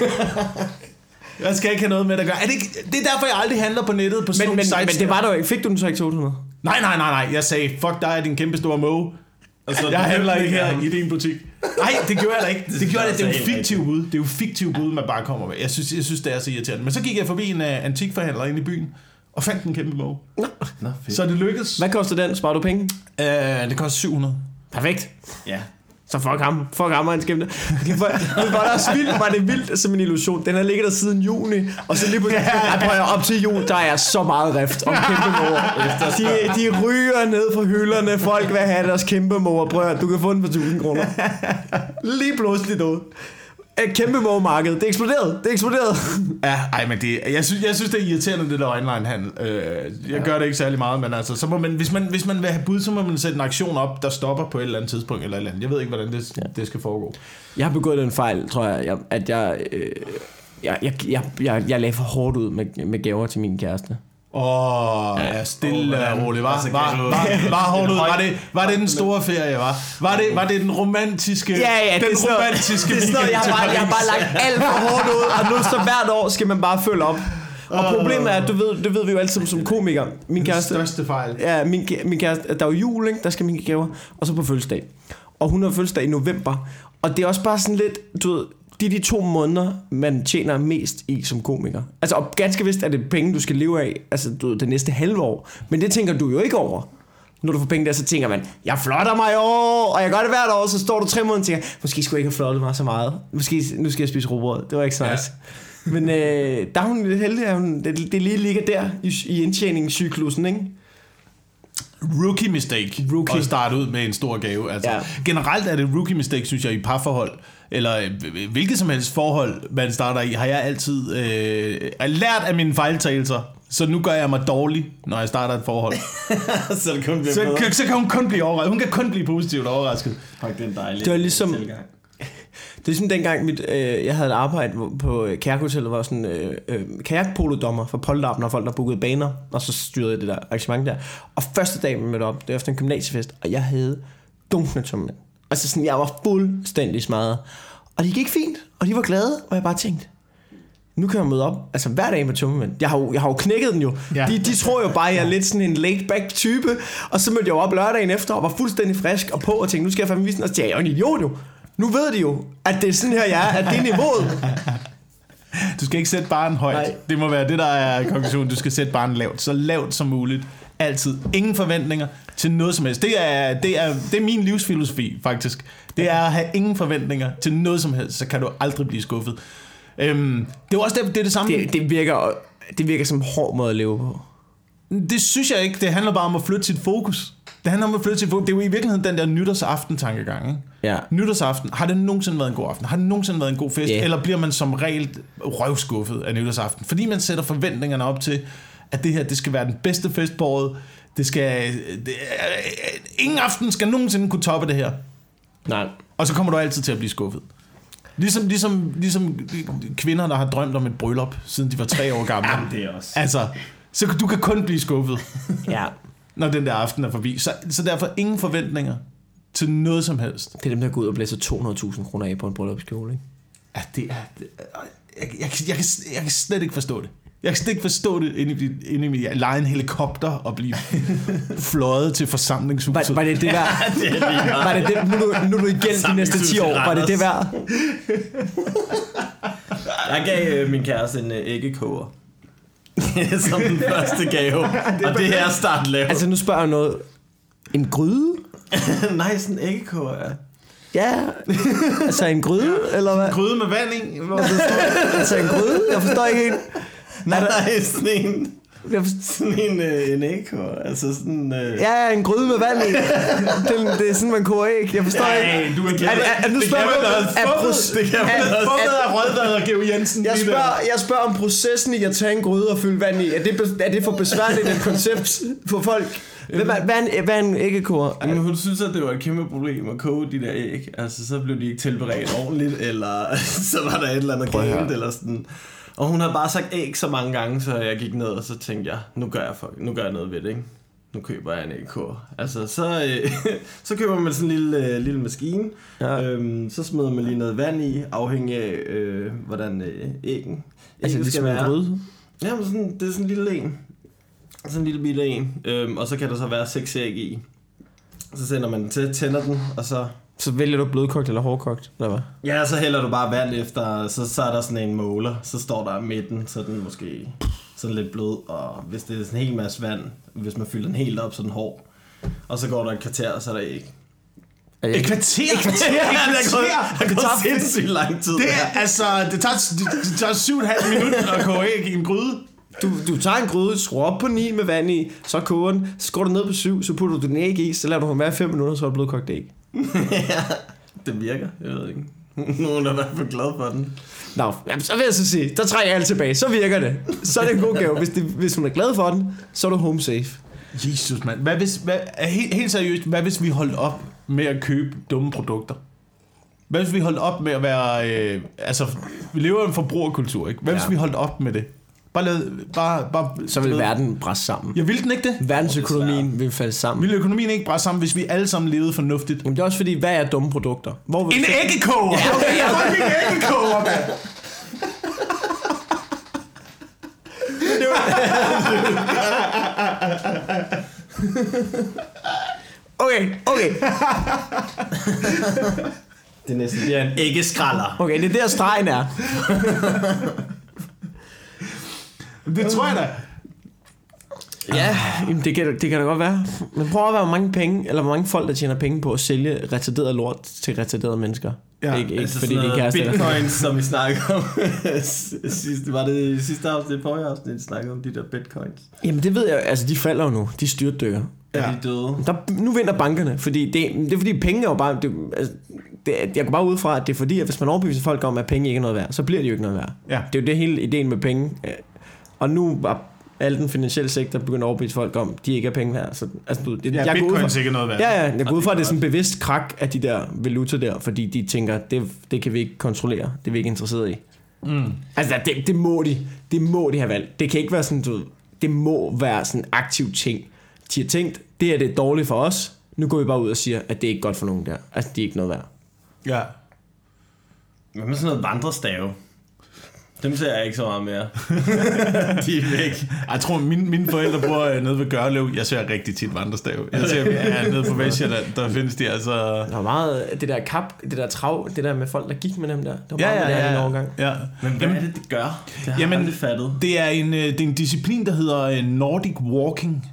Speaker 1: Jeg skal ikke have noget med det at gøre. Er det, ikke, det er derfor, jeg aldrig handler på nettet på sådan
Speaker 2: Men, men,
Speaker 1: nogle
Speaker 2: men det var der jo ikke. Fik du den så ikke til 800?
Speaker 1: Nej, nej, nej, nej. Jeg sagde, fuck dig din kæmpe store måge.
Speaker 3: Altså,
Speaker 1: Jeg handler ikke her i din butik. Nej, det gjorde jeg da ikke. Det gjorde jeg da. Det er jo fiktiv bud. Det er jo fiktiv bud, man bare kommer med. Jeg synes, jeg synes det er så irriterende. Men så gik jeg forbi en uh, antikforhandler ind i byen, og fandt en kæmpe måge.
Speaker 3: Nå, fedt.
Speaker 1: Så det lykkedes.
Speaker 2: Hvad koster den? Sparer du penge?
Speaker 1: Uh, det koster 700.
Speaker 2: Perfekt.
Speaker 3: Ja.
Speaker 2: Så fuck ham, fuck ham og hans kæmpe. Det var, det var, der vildt, var det vildt som en illusion. Den har ligget der siden juni, og så lige pludselig, ja, prøv at op til jul, der er så meget rift om kæmpe mor. De, de ryger ned fra hylderne, folk vil have deres kæmpe mor. Prøv du kan få den for 1000 kroner. *laughs* Lige pludselig du. Et kæmpe mormarked. Det eksploderede. Det eksploderede.
Speaker 1: Ja, ej, men det, jeg, synes, jeg synes, det er irriterende, det der online-handel. Øh, jeg ja. gør det ikke særlig meget, men altså, så må man, hvis, man, hvis man vil have bud, så må man sætte en aktion op, der stopper på et eller andet tidspunkt, eller et eller andet. Jeg ved ikke, hvordan det, ja. det skal foregå.
Speaker 2: Jeg har begået den fejl, tror jeg, jeg at jeg, øh, jeg, jeg, jeg, jeg, jeg lagde for hårdt ud med, med gaver til min kæreste.
Speaker 1: Åh, oh, ja, stille og roligt. Var, var, var, var, var, hårdt ud. Var det, var det den store ferie, var? Var det, var det den romantiske,
Speaker 2: ja, ja,
Speaker 1: den
Speaker 2: det
Speaker 1: romantiske
Speaker 2: det er sådan, jeg, har bare, jeg har bare lagt alt for hårdt ud, og nu så hvert år skal man bare følge op. Og problemet er, at du ved, det ved vi jo alle som, som komikere. Min kæreste,
Speaker 1: den største fejl.
Speaker 2: Ja, min, min kæreste, der er jo jul, ikke? der skal min give gaver, og så på fødselsdag. Og hun har fødselsdag i november. Og det er også bare sådan lidt, du ved, de er de to måneder, man tjener mest i som komiker. Altså, og ganske vist er det penge, du skal leve af, altså du, det næste halve år. Men det tænker du jo ikke over. Når du får penge der, så tænker man, jeg flotter mig i år, og jeg gør det hvert år, så står du tre måneder og tænker, måske skulle jeg ikke have flottet mig så meget. Måske nu skal jeg spise råbrød. Det var ikke så nice. Ja. Men øh, der er hun lidt heldig, at hun, det, det lige ligger der i, i indtjeningscyklusen, ikke?
Speaker 1: Rookie mistake rookie. at starte ud med en stor gave. Altså, ja. Generelt er det rookie mistake, synes jeg, i parforhold eller øh, hvilket som helst forhold, man starter i, har jeg altid øh, lært af mine fejltagelser. Så nu gør jeg mig dårlig, når jeg starter et forhold. *laughs*
Speaker 3: så, det kun
Speaker 1: så, kan, så kan hun kun blive overrasket. Hun kan kun blive positivt overrasket.
Speaker 3: Fuck, det er dejligt.
Speaker 2: Det var ligesom... Det er ligesom dengang, mit, øh, jeg havde et arbejde på Kærkhotellet, var sådan øh, øh, kajakpolodommer for polterappen, og folk, der bookede baner, og så styrede jeg det der arrangement der. Og første dag, vi mødte op, det var efter en gymnasiefest, og jeg havde dunkende tømmermænd. Altså sådan, jeg var fuldstændig smadret. Og det gik fint, og de var glade, og jeg bare tænkte, nu kan jeg møde op, altså hver dag med tømmermænd. Jeg har jo, jeg har jo knækket den jo. Ja. De, de tror jo bare, at jeg er lidt sådan en laid back type. Og så mødte jeg jo op lørdagen efter, og var fuldstændig frisk og på, og tænkte, nu skal jeg fandme vise den. Og så jeg, er en idiot jo. Nu ved de jo, at det er sådan her, jeg er, at det er niveauet.
Speaker 1: Du skal ikke sætte barn højt. Nej. Det må være det, der er konklusionen. Du skal sætte barn lavt. Så lavt som muligt. Altid. Ingen forventninger til noget som helst. Det er, det er, det er min livsfilosofi, faktisk. Det er at have ingen forventninger til noget som helst, så kan du aldrig blive skuffet. Øhm, det er også det, det, er det samme.
Speaker 2: Det, det, virker, det virker som en hård måde at leve på.
Speaker 1: Det synes jeg ikke. Det handler bare om at flytte sit fokus. Det handler om at flytte sit fokus. Det er jo i virkeligheden den der nytårsaften-tankegang. Ikke?
Speaker 2: Ja.
Speaker 1: Nytårsaften. Har det nogensinde været en god aften? Har det nogensinde været en god fest? Yeah. Eller bliver man som regel røvskuffet af nytårsaften? Fordi man sætter forventningerne op til, at det her det skal være den bedste fest på året. Det skal... Det, ingen aften skal nogensinde kunne toppe det her.
Speaker 2: Nej.
Speaker 1: Og så kommer du altid til at blive skuffet. Ligesom, ligesom, ligesom kvinder, der har drømt om et bryllup, siden de var tre år gamle.
Speaker 3: Jamen, det er også.
Speaker 1: Altså, så du kan kun blive skuffet,
Speaker 2: ja.
Speaker 1: Når den der aften er forbi. Så, så derfor ingen forventninger til noget som helst.
Speaker 2: Det er dem, der går ud og blæser 200.000 kroner af på en bryllupskjole, ikke?
Speaker 1: Ja, det er... Det, jeg, jeg, jeg, jeg, jeg kan slet ikke forstå det. Jeg kan slet ikke forstå det inde i, inde i mit lege en helikopter og blive *laughs* fløjet til forsamlingshuset.
Speaker 2: Var, var det det værd? *laughs* Ja, det er var det det, nu, nu, nu er du igen de næste 10 år. Var det det værd?
Speaker 3: jeg gav øh, min kæreste en øh, æggekoger. *laughs* som den første gave. *laughs* og det her start lavet.
Speaker 2: Altså nu spørger jeg noget. En gryde? *laughs*
Speaker 3: Nej, sådan en æggekoger, ja.
Speaker 2: Ja, altså en gryde, eller hvad?
Speaker 1: Gryde med vand i?
Speaker 2: altså en gryde? Jeg forstår ikke helt.
Speaker 3: Nej, nej, sådan en... *laughs* Jeg sådan en, øh, en ægkår, altså sådan... Øh...
Speaker 2: Ja, en gryde med vand i. det, det er sådan, man koger æg. Jeg forstår
Speaker 1: ja,
Speaker 2: ikke.
Speaker 1: du er, er, er, er, nu spørger det kan man også Det kan man også af Rødvad og Geo Jensen.
Speaker 2: Jeg spørger, jeg spørger om processen i at tage en gryde og fylde vand i. Er det, er det for besværligt et koncept for folk? Hvad, hvad, hvad, er en, hvad er en æggekor?
Speaker 3: Men hun synes, at det var et kæmpe problem at koge de der æg. Altså, så blev de ikke tilberedt ordentligt, eller *laughs* så var der et eller andet galt, eller sådan. Og hun har bare sagt æg så mange gange, så jeg gik ned, og så tænkte jeg, nu gør jeg, for, nu gør jeg noget ved det, ikke? Nu køber jeg en ægkor. Altså, så, øh, *laughs* så køber man sådan en lille, øh, lille maskine. Ja. Øhm, så smider man lige noget vand i, afhængig af, øh, hvordan øh, æggen
Speaker 2: altså, det skal være. Grød?
Speaker 3: Ja, men sådan, det er sådan en lille en. Sådan en lille bitte en. Øhm, og så kan der så være seks æg i. Så sender man den til, tænder den, og så
Speaker 2: så vælger du blødkogt eller hårdkogt, eller hvad?
Speaker 3: Ja, så hælder du bare vand efter, så, så er der sådan en måler, så står der midten, så den måske sådan lidt blød, og hvis det er sådan en hel masse vand, hvis man fylder den helt op, så den hård. Og så går der et kvarter, og så er der ikke.
Speaker 1: Et kvarter? Et kvarter?
Speaker 3: Ja,
Speaker 1: Et
Speaker 3: det er gået, tager sindssygt lang tid.
Speaker 1: Det er, altså, det tager, det, det tager syv og et halvt minut at koge æg i en gryde.
Speaker 2: Du, du tager en gryde, skruer op på 9 med vand i, så koger den, så skruer du ned på 7, så putter du den æg i, så lader du den være 5 minutter, så er det blevet kogt æg.
Speaker 3: Ja, *laughs* det virker. Jeg ved ikke. *laughs* Nogen er i hvert fald glad for den.
Speaker 2: Nå, jamen, så vil jeg så sige, der trækker jeg alt tilbage, så virker det. Så er det en god gave. Hvis, det, hvis hun er glad for den, så er du home safe.
Speaker 1: Jesus, mand. Hvad hvis, hvad, helt, helt seriøst, hvad hvis vi holdt op med at købe dumme produkter? Hvad hvis vi holdt op med at være... Øh, altså, vi lever i en forbrugerkultur, ikke? Hvad hvis
Speaker 2: Ja.
Speaker 1: vi holdt op med det? Bare lad, bare, bare,
Speaker 2: Så vil verden bræste sammen.
Speaker 1: Jeg vil den ikke det.
Speaker 2: Verdensøkonomien vil falde sammen.
Speaker 1: Vil økonomien ikke bare sammen, hvis vi alle sammen levede fornuftigt?
Speaker 2: Jamen det er også fordi, hvad er dumme produkter? Hvor vil
Speaker 1: En
Speaker 2: du-
Speaker 1: æggekoger! Ja, okay, jeg en æggekoger, mand!
Speaker 2: Okay, okay,
Speaker 3: Det er næsten bliver en æggeskralder.
Speaker 2: okay, det er der stregen er.
Speaker 1: Det tror jeg da.
Speaker 2: Ja, jamen, det, kan, det kan da godt være. Men prøv at være, hvor mange penge, eller hvor mange folk, der tjener penge på at sælge retarderet lort til retarderede mennesker.
Speaker 1: Ja,
Speaker 2: ikke, ikke
Speaker 3: Altså
Speaker 2: fordi
Speaker 3: sådan
Speaker 2: de er
Speaker 3: bitcoins, som vi snakkede om *laughs* sidste, var det sidste afsnit, forrige afsnit, vi snakkede om de der bitcoins.
Speaker 2: Jamen det ved jeg, altså de falder jo nu. De styrtdykker.
Speaker 3: Er
Speaker 1: Ja.
Speaker 3: de døde?
Speaker 2: Der, nu vinder bankerne, fordi det, det er fordi penge er jo bare... Det, altså, det, jeg går bare ud fra, at det er fordi, at hvis man overbeviser folk om, at penge ikke er noget værd, så bliver de jo ikke noget værd.
Speaker 1: Ja.
Speaker 2: Det er jo det hele ideen med penge. Og nu var al den finansielle sektor begyndt at overbevise folk om, de ikke er penge værd. Så, altså, du, det,
Speaker 1: Ja,
Speaker 2: jeg
Speaker 1: bitcoin er sikkert noget værd.
Speaker 2: Ja, ja, jeg går ud fra, at det er sådan en bevidst krak af de der valuta der, fordi de tænker, det, det kan vi ikke kontrollere, det er vi ikke interesseret i.
Speaker 1: Mm.
Speaker 2: Altså, det, det, må de, det må de have valgt. Det kan ikke være sådan, du det må være sådan en aktiv ting. De har tænkt, det er det dårligt for os, nu går vi bare ud og siger, at det er ikke godt for nogen der. Altså, de er ikke noget værd.
Speaker 1: Ja.
Speaker 3: Hvad med sådan noget vandrestave? Dem ser jeg ikke så meget mere. *laughs* de er væk.
Speaker 1: Jeg tror, mine, mine forældre bor øh, nede ved Gørlev. Jeg ser rigtig tit vandrestav. Jeg ser *laughs* ja, nede på Vestjylland, der findes de altså...
Speaker 2: Der var meget, det der kap, det der trav, det der med folk, der gik med dem der. Det var
Speaker 1: Ja,
Speaker 2: meget
Speaker 1: ja,
Speaker 2: en
Speaker 1: ja.
Speaker 2: overgang.
Speaker 1: ja.
Speaker 3: Men hvad er det, det gør? Det har
Speaker 1: Jamen,
Speaker 3: jeg aldrig fattet.
Speaker 1: Det er en, øh, det er en disciplin, der hedder øh, Nordic Walking,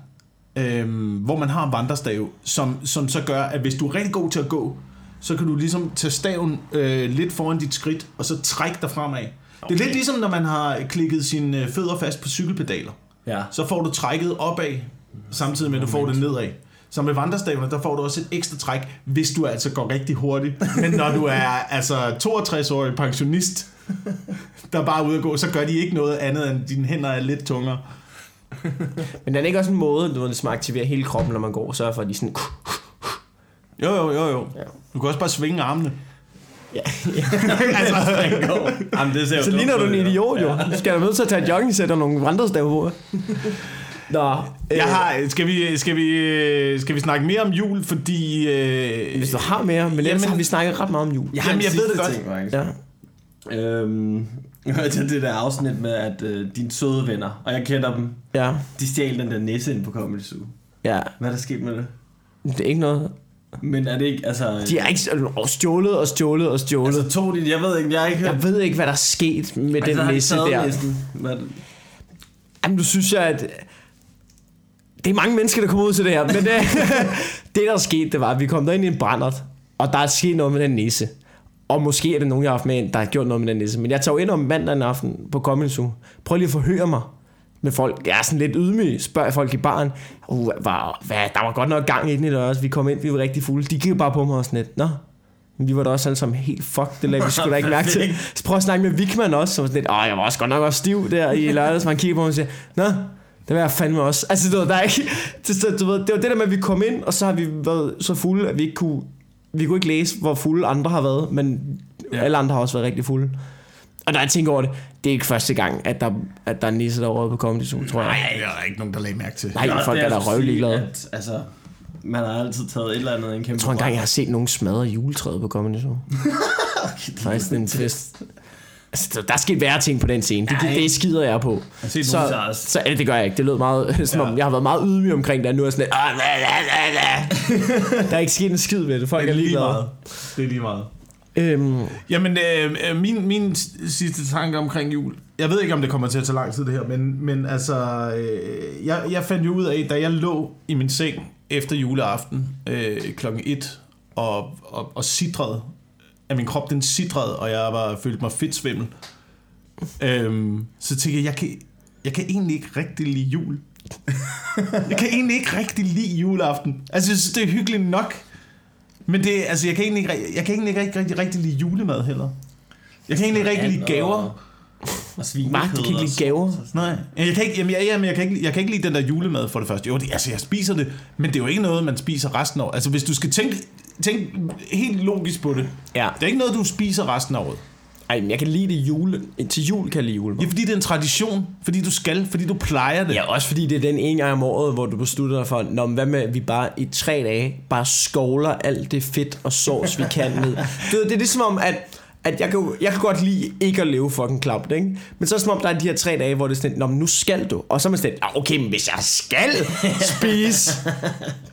Speaker 1: øhm, hvor man har en vandrestav, som, som så gør, at hvis du er rigtig god til at gå, så kan du ligesom tage staven øh, lidt foran dit skridt, og så trække dig fremad. Okay. Det er lidt ligesom, når man har klikket sine øh, fødder fast på cykelpedaler.
Speaker 3: Ja.
Speaker 1: Så får du trækket opad, samtidig med, at du får det nedad. Så med vandrestavene, der får du også et ekstra træk, hvis du altså går rigtig hurtigt. Men når du er altså 62-årig pensionist, der er bare ude at gå, så gør de ikke noget andet, end dine hænder er lidt tungere.
Speaker 2: Men er ikke også en måde, du ligesom aktiverer hele kroppen, når man går, og sørger for, at de sådan...
Speaker 1: Jo, jo, jo, jo.
Speaker 2: Ja.
Speaker 1: Du kan også bare svinge armene.
Speaker 2: Ja. *laughs*
Speaker 1: altså,
Speaker 3: Jamen, det ser jo
Speaker 2: Så ligner du en idiot, jo. Du skal da nødt til at tage et jogging-sæt og nogle vandrestav på. Nå, øh,
Speaker 1: jeg har, skal, vi, skal, vi, øh, skal vi snakke mere om jul, fordi... Øh,
Speaker 2: Hvis du har mere, men ellers
Speaker 1: Jamen-
Speaker 2: har vi snakket ret meget om jul.
Speaker 3: Jeg har
Speaker 1: Jamen,
Speaker 3: en
Speaker 1: jeg ved det godt.
Speaker 3: Ting, faktisk.
Speaker 2: Ja.
Speaker 3: Øhm, *laughs* jeg hørte det der afsnit med, at øh, dine søde venner, og jeg kender dem,
Speaker 2: Ja,
Speaker 3: de stjal den der nisse ind på Comedy Zoo.
Speaker 2: ja.
Speaker 3: Hvad er der sket med det?
Speaker 2: Det er ikke noget.
Speaker 3: Men er det ikke, altså...
Speaker 2: De er ikke og stjålet og stjålet og stjålet.
Speaker 3: altså tog de, jeg ved ikke, jeg har ikke hørt...
Speaker 2: Jeg ved ikke, hvad der er sket med
Speaker 3: Altså,
Speaker 2: den nisse der.
Speaker 3: Hvad?
Speaker 2: Jamen, du synes jeg, at... Det er mange mennesker, der kommer ud til det her, men det, *laughs* det der er sket, det var, at vi kom derind i en brændert, og der er sket noget med den nisse. Og måske er det nogen, jeg har haft med ind, der har gjort noget med den nisse. Men jeg tager ind om mandag aften på Comedy Zoo. Prøv lige at forhøre mig med folk. Jeg er sådan lidt ydmyg, spørger folk i baren. Uh, var, hvad, der var godt nok gang i den i lørdags. Vi kom ind, vi var rigtig fulde. De kiggede bare på mig og sådan lidt. Nå, vi var da også alle sammen helt fuck, det lagde vi sgu da ikke mærke til. *laughs* Så prøv at snakke med Vigman også, som sådan lidt, åh, jeg var også godt nok også stiv der i lørdags, så man kigger på mig og siger, nå, det var jeg fandme også. Altså, du ved, der er ikke, *laughs* det, det, du ved, det var det der med, at vi kom ind, og så har vi været så fulde, at vi ikke kunne, vi kunne ikke læse, hvor fulde andre har været, men ja. alle andre har også været rigtig fulde. Og når jeg tænker over det, det er ikke første gang, at der, at der er en nisse derovre på Comedy Zoo, tror jeg.
Speaker 1: Nej, der er ikke nogen, der lagde mærke til.
Speaker 2: Nej,
Speaker 3: Nå,
Speaker 2: folk
Speaker 3: det
Speaker 2: er der
Speaker 3: altså
Speaker 2: røvligeglade.
Speaker 3: Altså, man har altid taget et eller andet en kæmpe
Speaker 2: Jeg tror engang, jeg har set nogen smadre juletræet på Comedy Zoo. *laughs* Faktisk en fest. Altså, der- der er sket værre ting på den scene. Det, det, det skider jeg på.
Speaker 1: har set
Speaker 2: Så,
Speaker 3: nogen, der
Speaker 2: så, ja, det gør jeg ikke. Det lød meget, *laughs* som om jeg har været meget ydmyg omkring det. og Nu er jeg sådan lidt, "Ah, la, la, la, la." *laughs* Der er ikke sket en skid ved det. Folk
Speaker 1: Det
Speaker 2: er
Speaker 1: er lige meget. Det er lige meget.
Speaker 2: Øhm,
Speaker 1: Jamen, øh, øh min, min sidste tanke omkring jul. Jeg ved ikke, om det kommer til at tage lang tid, det her, men, men altså, øh, jeg, jeg fandt jo ud af, da jeg lå i min seng efter juleaften øh, klokken 1 og, og, og sidrede. At min krop, den sidrede, og jeg var, følte mig fedt svimmel. Øhm, så tænkte jeg, jeg kan, jeg kan egentlig ikke rigtig lide jul. jeg kan egentlig ikke rigtig lide juleaften. Altså, jeg synes, det er hyggeligt nok. Men det, altså, jeg kan egentlig ikke, jeg kan egentlig ikke rigtig, rigtig, rigtig lide julemad heller. Jeg kan egentlig ikke rigtig lide gaver.
Speaker 3: Og, svinekød.
Speaker 2: Mark, du kan ikke lide gaver.
Speaker 1: Nej, jeg kan ikke, jamen, jeg, jamen, jeg, kan ikke, jeg kan ikke lide den der julemad for det første. Jo, det, altså, jeg spiser det, men det er jo ikke noget, man spiser resten af året. Altså, hvis du skal tænke, tænke helt logisk på det,
Speaker 2: Ja.
Speaker 1: det er ikke noget, du spiser resten af året.
Speaker 2: Ej, men jeg kan lide det jule. Til jul kan jeg lide julemad.
Speaker 1: Ja, fordi det er en tradition, fordi du skal, fordi du plejer det.
Speaker 2: Ja, også fordi det er den ene gang om året, hvor du beslutter dig for, Nå, men hvad med, at vi bare i tre dage bare skovler alt det fedt og sovs, vi kan ned. *laughs* Du ved, det er ligesom om, at at jeg kan, jeg kan godt lide ikke at leve fucking klamt, ikke? Men så er det som om, der er de her tre dage, hvor det er sådan, Nå, men nu skal du. Og så er man sådan, "Ah, okay, men hvis jeg skal spise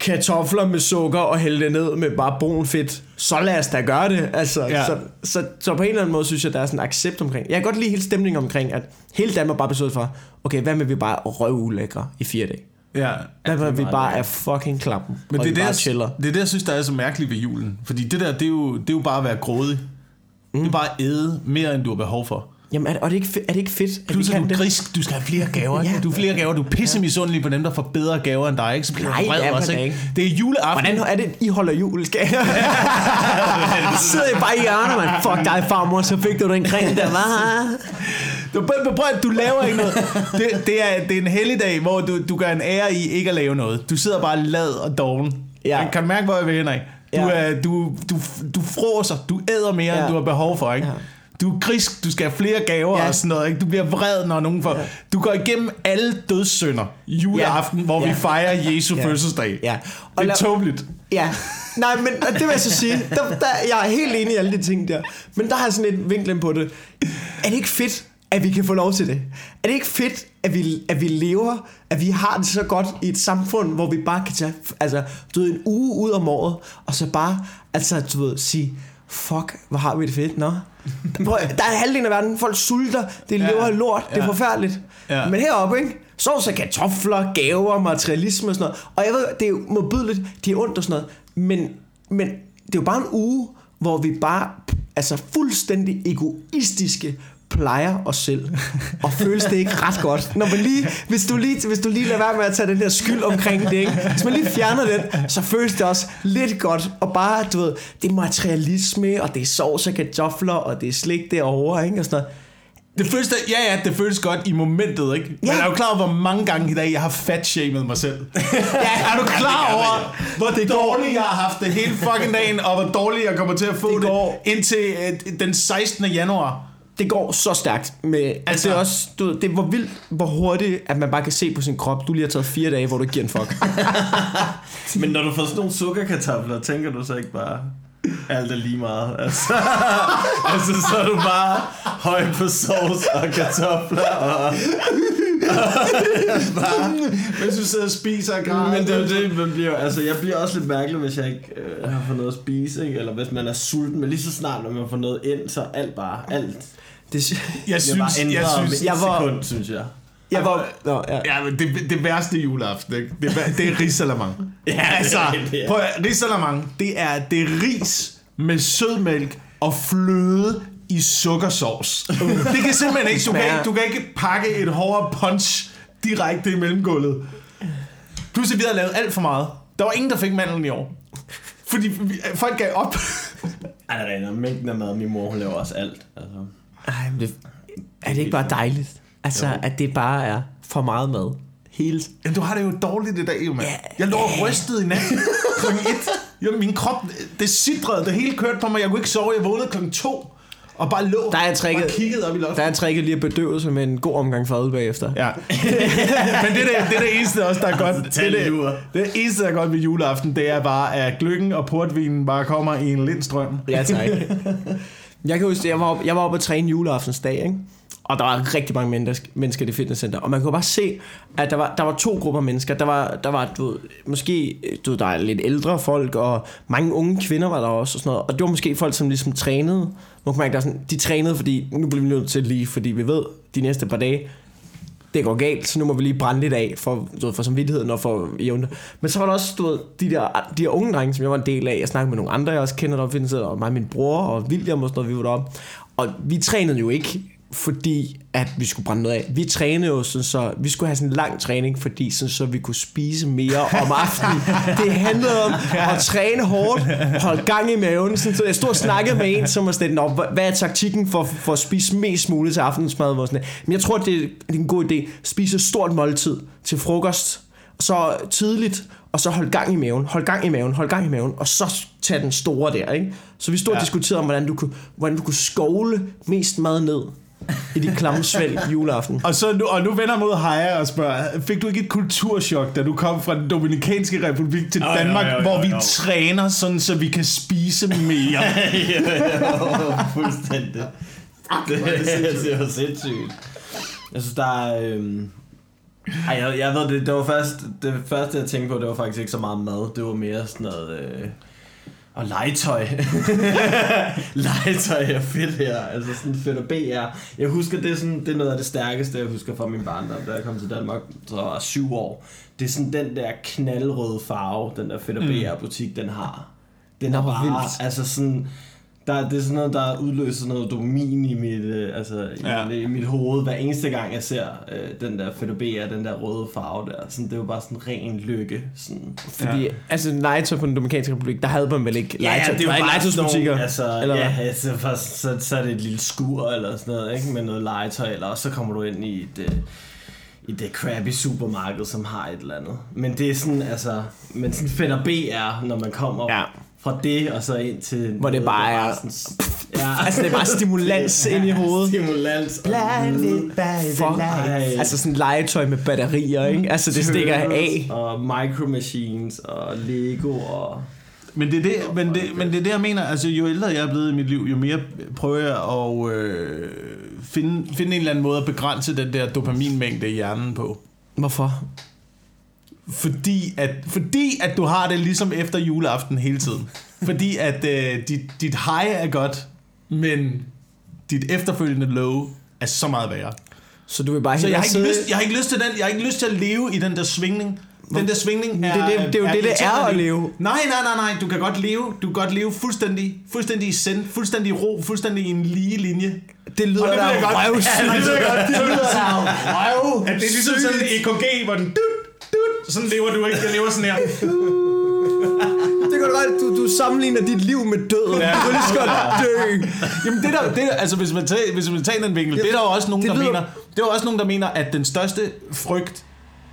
Speaker 2: kartofler med sukker og hælde det ned med bare brun fedt, så lad os da gøre det. Altså,
Speaker 1: Ja.
Speaker 2: så, så, så på en eller anden måde synes jeg, der er sådan en accept omkring. Jeg kan godt lide hele stemningen omkring, at hele Danmark bare besluttet for, okay, hvad med vi bare røvulækre i fire dage?
Speaker 1: ja.
Speaker 2: Hvad med
Speaker 3: det er
Speaker 2: vi bare er fucking klappen,
Speaker 1: Men
Speaker 2: og
Speaker 1: det er,
Speaker 2: vi bare
Speaker 1: det,
Speaker 2: chiller?
Speaker 1: jeg, det er det, jeg synes, der er så mærkeligt ved julen. Fordi det der, det er jo, det er jo bare at være grådig. Mm. Det er bare æde mere, end du har behov for.
Speaker 2: Jamen, er, og er, det ikke, er det ikke fedt, at vi
Speaker 1: Plus
Speaker 2: kan
Speaker 1: du
Speaker 2: det?
Speaker 1: grisk, du skal have flere gaver. ja.
Speaker 2: Ja.
Speaker 1: Du har flere gaver, du er pisse misundelig på dem, der får bedre gaver end dig. Ikke? Så bliver
Speaker 2: Nej,
Speaker 1: vred
Speaker 2: det man
Speaker 1: også, ikke? Det er juleaften.
Speaker 2: Hvordan er det, I holder jul? Skal *laughs* jeg? Sidder I bare i hjørnet, man. Fuck dig, farmor, så fik du den gren der, hva'?
Speaker 1: Du, prøv, prøv, du laver ikke noget. Det, det, er, det er en helligdag, hvor du, du gør en ære i ikke at lave noget. Du sidder bare lad og doven.
Speaker 2: Ja.
Speaker 1: Ja. Kan mærke, hvor jeg vil hen af? Du,
Speaker 2: Ja.
Speaker 1: er, du, du, du fråser, du æder mere, ja.
Speaker 2: Ja.
Speaker 1: end du har behov for. Ikke?
Speaker 2: Ja.
Speaker 1: Du er grisk, du skal have flere gaver
Speaker 2: Ja.
Speaker 1: og sådan noget. Ikke? Du bliver vred, når nogen får... Du går igennem alle dødssynder juleaften,
Speaker 2: Ja.
Speaker 1: hvor vi
Speaker 2: Ja.
Speaker 1: fejrer Jesu
Speaker 2: Ja.
Speaker 1: fødselsdag.
Speaker 2: Ja.
Speaker 1: Det er tåbeligt.
Speaker 2: Ja, nej, men og det vil jeg så sige. Der, der, jeg er helt enig i alle de ting der. Men der har jeg sådan et vinklen på det. Er det ikke fedt, at vi kan få lov til det? Er det ikke fedt, at vi, at vi lever, at vi har det så godt i et samfund, hvor vi bare kan tage altså, du ved, en uge ud om året, og så bare altså, du ved, sige, fuck, hvor har vi det fedt, nå? *laughs* Prøv, der er halvdelen af verden, folk sulter, det lever
Speaker 1: Ja.
Speaker 2: af lort, det er forfærdeligt.
Speaker 1: Ja.
Speaker 2: Men heroppe, ikke? Sovs af kartofler, gaver, materialisme og sådan noget. Og jeg ved, det er jo modbydeligt, de er ondt og sådan noget. Men, men det er jo bare en uge, hvor vi bare altså fuldstændig egoistiske plejer os selv. Og føles det ikke ret godt. Når man lige, hvis, du lige, hvis du lige lader være med at tage den der skyld omkring det, ikke? hvis man lige fjerner den, så føles det også lidt godt. Og bare, du ved, det er materialisme, og det er sovs og kartofler, og det er slik derovre, ikke? Og sådan noget.
Speaker 1: Det føles da, ja, ja, det føles godt i momentet, ikke? Men
Speaker 2: Ja.
Speaker 1: er du klar over, hvor mange gange i dag, jeg har fatshamed mig selv? *laughs* ja, er du klar
Speaker 2: Ja,
Speaker 1: over, hvor det dårligt jeg har haft det hele fucking dagen, og hvor dårligt jeg kommer til at få
Speaker 2: Det
Speaker 1: det, indtil øh, den 16. januar?
Speaker 2: Det går så stærkt med, altså,
Speaker 1: Altså-
Speaker 2: det er også, du, ved, det er hvor vildt, hvor hurtigt, at man bare kan se på sin krop, du lige har taget fire dage, hvor du giver en fuck. *laughs*
Speaker 3: Men når du får sådan nogle sukkerkartofler, tænker du så ikke bare, alt er lige meget? *laughs* Altså, altså så er du bare høj på sovs og kartofler og... *laughs*
Speaker 1: Hvis du sidder og spiser og græder.
Speaker 3: Men det er det, man bliver, altså jeg bliver også lidt mærkelig, hvis jeg ikke øh, har fået noget at spise, ikke? eller hvis man er sulten, men lige så snart, når man får noget ind, så alt bare, alt
Speaker 2: Det,
Speaker 1: Jeg
Speaker 3: bliver
Speaker 1: synes,
Speaker 3: ændret
Speaker 1: jeg synes,
Speaker 2: jeg var-
Speaker 3: sekund, synes jeg.
Speaker 2: jeg var, nå, ja.
Speaker 1: Ja, men det, det værste juleaften, ikke? Det, er- det er risalamang. *laughs*
Speaker 3: Ja,
Speaker 1: altså,
Speaker 3: er
Speaker 1: prøv at- risalamang, det er, det er ris med sødmælk og fløde i sukkersovs. Det kan simpelthen ikke, du kan ikke, du kan ikke pakke et hårdere punch direkte i mellemgulvet. Pludselig vi havde lavet alt for meget. Der var ingen, der fik mandlen i år. Fordi vi, folk gav op.
Speaker 3: Ej, det er mængden af mad, min mor, hun laver også alt. Altså.
Speaker 2: Ej, men det, er det ikke bare dejligt? Altså,
Speaker 3: Jo.
Speaker 2: at det bare er for meget mad. Hele
Speaker 1: Jamen, du har det jo dårligt i dag, jo, mand.
Speaker 2: Ja.
Speaker 1: Jeg lå og rystede i nat *laughs* klokken et. Jo, min krop, det sidrede, det hele kørte på mig. Jeg kunne ikke sove, jeg vågnede klokken to. Og bare lå
Speaker 2: Der er tricket-
Speaker 1: og kiggede op i loftet.
Speaker 2: Der er tricket lige at bedøve sig med en god omgang fad bagefter.
Speaker 1: Ja. *laughs* Men det er det, det det eneste også, der er godt. Det er
Speaker 3: Tallurer.
Speaker 1: det, det eneste, der er godt ved juleaften, det er bare, at gløggen og portvinen bare kommer i en lindstrøm.
Speaker 2: Ja, tak. *laughs* Jeg kan huske, jeg var, oppe, jeg var oppe at træne juleaftensdag, ikke? Og der var rigtig mange mennesker, mennesker i det fitnesscenter. Og man kunne bare se, at der var, der var to grupper mennesker. Der var, der var du ved, måske du ved, der er lidt ældre folk, og mange unge kvinder var der også. Og, sådan noget. og det var måske folk, som ligesom trænede. Man kunne mærke, der sådan, de trænede, fordi nu bliver vi nødt til lige, fordi vi ved, de næste par dage, det går galt, så nu må vi lige brænde lidt af for, du ved, for samvittigheden og for jævne. Men så var der også du ved, de, der, de der unge drenge, som jeg var en del af. Jeg snakkede med nogle andre, jeg også kender deroppe, og mig og min bror og William og sådan noget, vi var deroppe. Og vi trænede jo ikke fordi at vi skulle brænde noget af. Vi trænede jo sådan så, vi skulle have sådan en lang træning, fordi sådan så vi kunne spise mere om aftenen. *laughs* Det handlede om at træne hårdt, holde gang i maven. Sådan, så jeg stod og snakkede med en, som var sådan, Nå, hvad er taktikken for, for at spise mest muligt til aftensmad? Og sådan. Men jeg tror, det er en god idé. Spise et stort måltid til frokost, så tidligt, og så hold gang i maven, hold gang i maven, hold gang i maven, og så tage den store der, ikke? Så vi stod og
Speaker 1: Ja.
Speaker 2: diskuterede om, hvordan du kunne, hvordan du kunne skovle mest mad ned i de klamme svælg juleaften.
Speaker 1: Og, så nu, og nu vender mod Haja og spørger, fik du ikke et kulturschok, da du kom fra den Dominikanske Republik til
Speaker 3: jo,
Speaker 1: Danmark,
Speaker 3: jo, jo,
Speaker 1: hvor vi
Speaker 3: jo.
Speaker 1: træner sådan, så vi kan spise mere? *laughs*
Speaker 3: Fuldstændig. Det, det var sindssygt. Jeg synes, der er... Øhm... Ej, jeg, jeg ved det, det var først, det første jeg tænkte på, det var faktisk ikke så meget mad, det var mere sådan noget, øh, og legetøj. *laughs* legetøj er fedt her, altså sådan fedt og BR. Jeg husker, det er, sådan, det er noget af det stærkeste, jeg husker fra min barndom, da jeg kom til Danmark, så var syv år. Det er sådan den der knaldrøde farve, den der fedt og BR butik, den har. Den er bare,
Speaker 2: vildt.
Speaker 3: altså sådan, der, det er sådan noget, der udløser noget dopamin i mit, øh, altså,
Speaker 1: Ja.
Speaker 3: i, i mit hoved, hver eneste gang jeg ser øh, den der BR, den der røde farve der. Sådan, det er jo bare sådan ren lykke. Sådan.
Speaker 2: Fordi, ja. altså legetøj på den Dominikanske Republik, der havde man vel ikke legetøj.
Speaker 3: det er
Speaker 2: legetøjsbutikker.
Speaker 3: sådan nogle, altså,
Speaker 2: eller
Speaker 3: ja,
Speaker 2: hvad?
Speaker 3: altså, for, så, så er det et lille skur eller sådan noget, ikke? Med noget legetøj, eller også så kommer du ind i et, øh, i det crappy supermarked, som har et eller andet. Men det er sådan, altså, men sådan fedt og BR, når man kommer
Speaker 2: Ja.
Speaker 3: Fra det, og så ind til...
Speaker 2: Hvor det bare er-
Speaker 3: sådan, ja. *laughs*
Speaker 2: Altså, det er bare stimulans *laughs* ind i hovedet.
Speaker 3: Stimulans. og
Speaker 2: Fuck.
Speaker 3: Ej.
Speaker 2: Altså sådan legetøj med batterier, ikke? Altså det stikker af.
Speaker 3: Og micro machines og Lego og...
Speaker 1: Men det, er det, men, det, men det er det, jeg mener. Altså, jo ældre jeg er blevet i mit liv, jo mere prøver jeg at øh, finde, finde en eller anden måde at begrænse den der dopaminmængde i hjernen på.
Speaker 2: Hvorfor?
Speaker 1: Fordi at, fordi at du har det ligesom efter juleaften hele tiden. Fordi at øh, dit, dit high er godt, men dit efterfølgende low er så meget værre.
Speaker 2: Så du vil bare
Speaker 1: Så jeg har, ikke
Speaker 2: sidde...
Speaker 1: lyst, jeg har ikke lyst til den, jeg har ikke lyst til at leve i den der svingning. Den der svingning er,
Speaker 2: Det er det- det er jo det, det er at leve.
Speaker 1: Nej, nej, nej, nej. Du kan godt leve. Du kan godt leve fuldstændig, fuldstændig i send, fuldstændig i ro, fuldstændig i en lige linje.
Speaker 2: Det lyder da røvsygt.
Speaker 1: Ja, det bliver godt. Det lyder *laughs*
Speaker 2: røv.
Speaker 1: At det er ligesom sådan en EKG, hvor den dut. Sådan lever du ikke. Jeg lever sådan her. *laughs*
Speaker 2: Det kan du godt. Du, du sammenligner dit liv med døden. Ja. Du kan lige så godt dø.
Speaker 1: Jamen det der, det der altså hvis man tager, hvis man tager den vinkel, det er der også nogen,
Speaker 2: det
Speaker 1: der
Speaker 2: lyder-
Speaker 1: mener, det er også nogen, der mener, at den største frygt,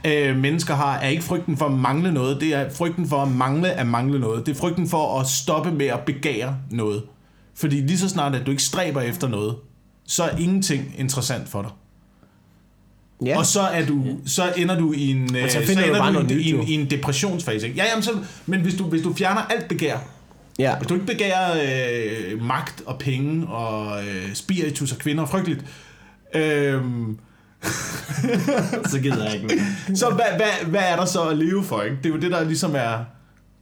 Speaker 1: øh, mennesker har, er ikke frygten for at mangle noget, det er frygten for at mangle at mangle noget. Det er frygten for at stoppe med at begære noget. Fordi lige så snart, at du ikke stræber efter noget, så er ingenting interessant for dig.
Speaker 2: Ja.
Speaker 1: Og så er du, så ender du i en, øh,
Speaker 2: så du
Speaker 1: ender
Speaker 2: bare
Speaker 1: du i, en, i, en, depressionsfase. Ikke? Ja, jamen, så, men hvis du, hvis du fjerner alt begær,
Speaker 2: ja.
Speaker 1: hvis du ikke begærer øh, magt og penge og øh, spiritus og kvinder, frygteligt, øh, *laughs*
Speaker 3: Så gider jeg ikke mere. *laughs*
Speaker 1: så hvad, hvad, hvad er der så at leve for? Ikke? Det er jo det, der ligesom er,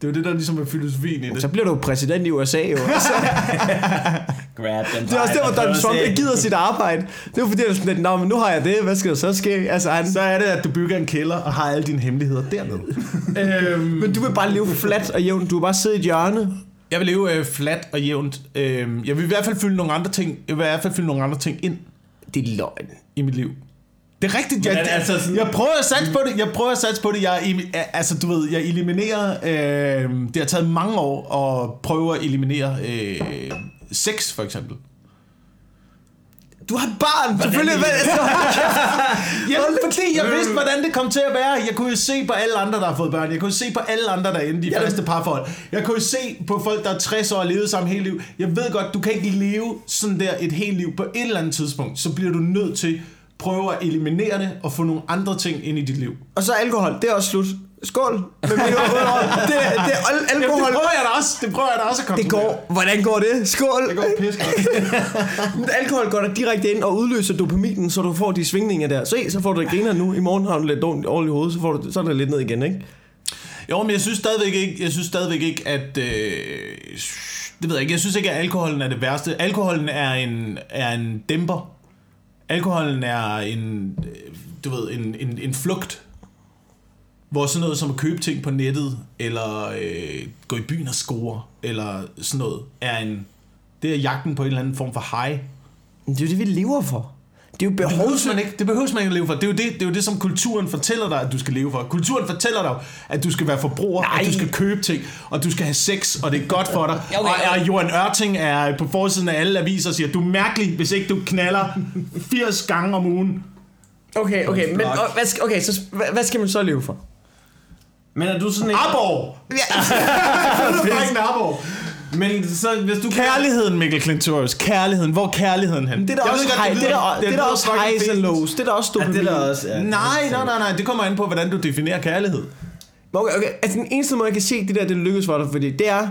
Speaker 1: det er jo det, der ligesom er filosofien i det.
Speaker 2: Så bliver du præsident i USA jo. *laughs* Altså,
Speaker 3: Grab them
Speaker 2: det er også der, hvor Donald Trump ikke gider sit arbejde. Det er fordi, han er sådan lidt, Nå, men nu har jeg det. Hvad skal der så ske? Altså, han,
Speaker 1: Så er det, at du bygger en kælder og har alle dine hemmeligheder dernede. *laughs* øhm,
Speaker 2: men du vil bare leve fladt og jævnt. Du vil bare sidde i et hjørne.
Speaker 1: jeg vil leve øh, fladt og jævnt. Øhm, jeg vil i hvert fald fylde nogle andre ting. Jeg vil i hvert fald fylde nogle andre ting ind
Speaker 2: Det er løgn.
Speaker 1: i mit liv. Det er rigtigt. Jeg,
Speaker 3: Men altså sådan-
Speaker 1: jeg prøver at satse på det. Jeg prøver at satse på det. Jeg, altså, du ved, jeg eliminerer... Øh, det har taget mange år at prøve at eliminere øh, sex, for eksempel.
Speaker 2: Du har et barn. Selvfølgelig. Hvad, *laughs*
Speaker 1: Jamen, fordi jeg vidste, hvordan det kom til at være. Jeg kunne jo se på alle andre, der har fået børn. Jeg kunne se på alle andre derinde, de faste parforhold. Jeg kunne se på folk, der er 60 år og levet sammen hele liv. Jeg ved godt, du kan ikke leve sådan der et helt liv. På et eller andet tidspunkt, så bliver du nødt til prøve at eliminere det og få nogle andre ting ind i dit liv.
Speaker 2: og så alkohol. Det er også slut. Skål. Med mine det, det er al-
Speaker 1: Jamen, det
Speaker 2: alkohol.
Speaker 1: prøver jeg da også. Det prøver jeg da også at
Speaker 2: Det
Speaker 1: kontrollere.
Speaker 2: går. Hvordan går det? Skål.
Speaker 1: Det går pisse godt. *laughs*
Speaker 2: Alkohol går der direkte ind og udløser dopaminen, så du får de svingninger der. Se, så får du det griner nu. I morgen har du lidt dårligt i hovedet, så, får du, så er det lidt ned igen, ikke?
Speaker 1: Jo, men jeg synes stadigvæk ikke, jeg synes stadigvæk ikke at... Øh, det ved jeg ikke. Jeg synes ikke, at alkoholen er det værste. Alkoholen er en, er en dæmper. Alkoholen er en... du ved, en, en, en flugt, hvor sådan noget som at købe ting på nettet, eller øh, gå i byen og score, eller sådan noget, er en, det er jagten på en eller anden form for high.
Speaker 2: Det er jo det, vi lever for. Det er jo
Speaker 1: Det
Speaker 2: behov
Speaker 1: behøver man ikke, det behøver man ikke at leve for. Det er, jo det, det er jo det, som kulturen fortæller dig, at du skal leve for. Kulturen fortæller dig, at du skal være forbruger,
Speaker 2: Nej.
Speaker 1: at du skal købe ting, og du skal have sex, og det er godt for dig.
Speaker 2: Okay,
Speaker 1: og,
Speaker 2: okay.
Speaker 1: og Johan Ørting er på forsiden af alle aviser og siger, du er mærkelig, hvis ikke du knaller 80 gange om ugen.
Speaker 2: Okay, okay, men og, hvad, skal, okay, så hvad, hvad skal man så leve for?
Speaker 3: Men er du sådan en...
Speaker 1: Arborg! *laughs* Er ikke en Arborg.
Speaker 3: Men så hvis du...
Speaker 1: Kærligheden, Mikkel Klintorius. Kærligheden. Hvor er kærligheden hen?
Speaker 2: Det er da
Speaker 1: Jeg
Speaker 2: også,
Speaker 1: godt,
Speaker 2: high, det er der, det er der også highs and lows. Det er der også
Speaker 3: Ja,
Speaker 2: dopamin.
Speaker 3: det er der også... Ja,
Speaker 1: Nej, nej, nej, nej. Det kommer an på, hvordan du definerer kærlighed.
Speaker 2: Okay, okay. Altså den eneste måde, jeg kan se det der, det lykkes for dig, fordi det er,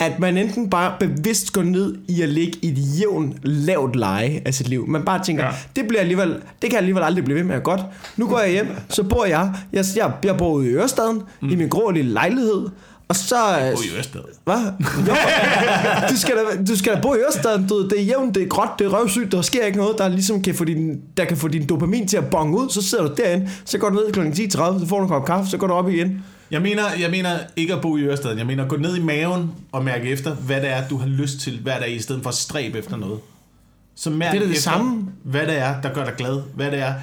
Speaker 2: at man enten bare bevidst går ned i at ligge i et jævnt, lavt leje af sit liv. Man bare tænker,
Speaker 1: Ja.
Speaker 2: ja. det, bliver alligevel, det kan jeg alligevel aldrig blive ved med at godt. Nu går jeg hjem, så bor jeg, jeg, jeg, jeg bor ude i Ørestaden, mm. i min grå lille lejlighed, og så...
Speaker 1: Oh, i Ørsted.
Speaker 2: Hvad? Du skal, da, du skal da bo i Ørestaden, du, det er jævnt, det er gråt, det er røvsygt, der sker ikke noget, der ligesom kan få din, der kan få din dopamin til at bonge ud, så sidder du derinde, så går du ned kl. 10.30, så får du en kop kaffe, så går du op igen.
Speaker 1: Jeg mener, jeg mener ikke at bo i Ørestaden. Jeg mener at gå ned i maven og mærke efter, hvad det er, du har lyst til hver dag, i stedet for at stræbe efter noget. Så mærk
Speaker 2: Det er det
Speaker 1: efter,
Speaker 2: samme.
Speaker 1: hvad det er, der gør dig glad. Hvad det er,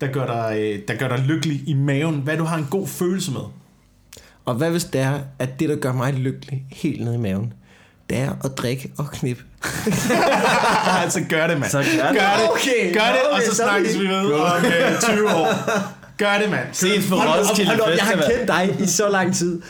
Speaker 1: der gør dig, øh, der gør dig lykkelig i maven. Hvad du har en god følelse med.
Speaker 2: Og hvad hvis det er, at det, der gør mig lykkelig helt ned i maven, det er at drikke og knip. *laughs*
Speaker 1: altså gør det, mand.
Speaker 3: Så gør det.
Speaker 1: Gør det,
Speaker 2: Okay,
Speaker 1: gør det og
Speaker 2: okay,
Speaker 1: så
Speaker 2: så
Speaker 1: snakkes
Speaker 2: vi-
Speaker 1: ved om øh, 20 år. Gør det, mand.
Speaker 3: Ses på Roskilde
Speaker 2: op, jeg har
Speaker 3: Festival.
Speaker 2: kendt dig i så lang tid.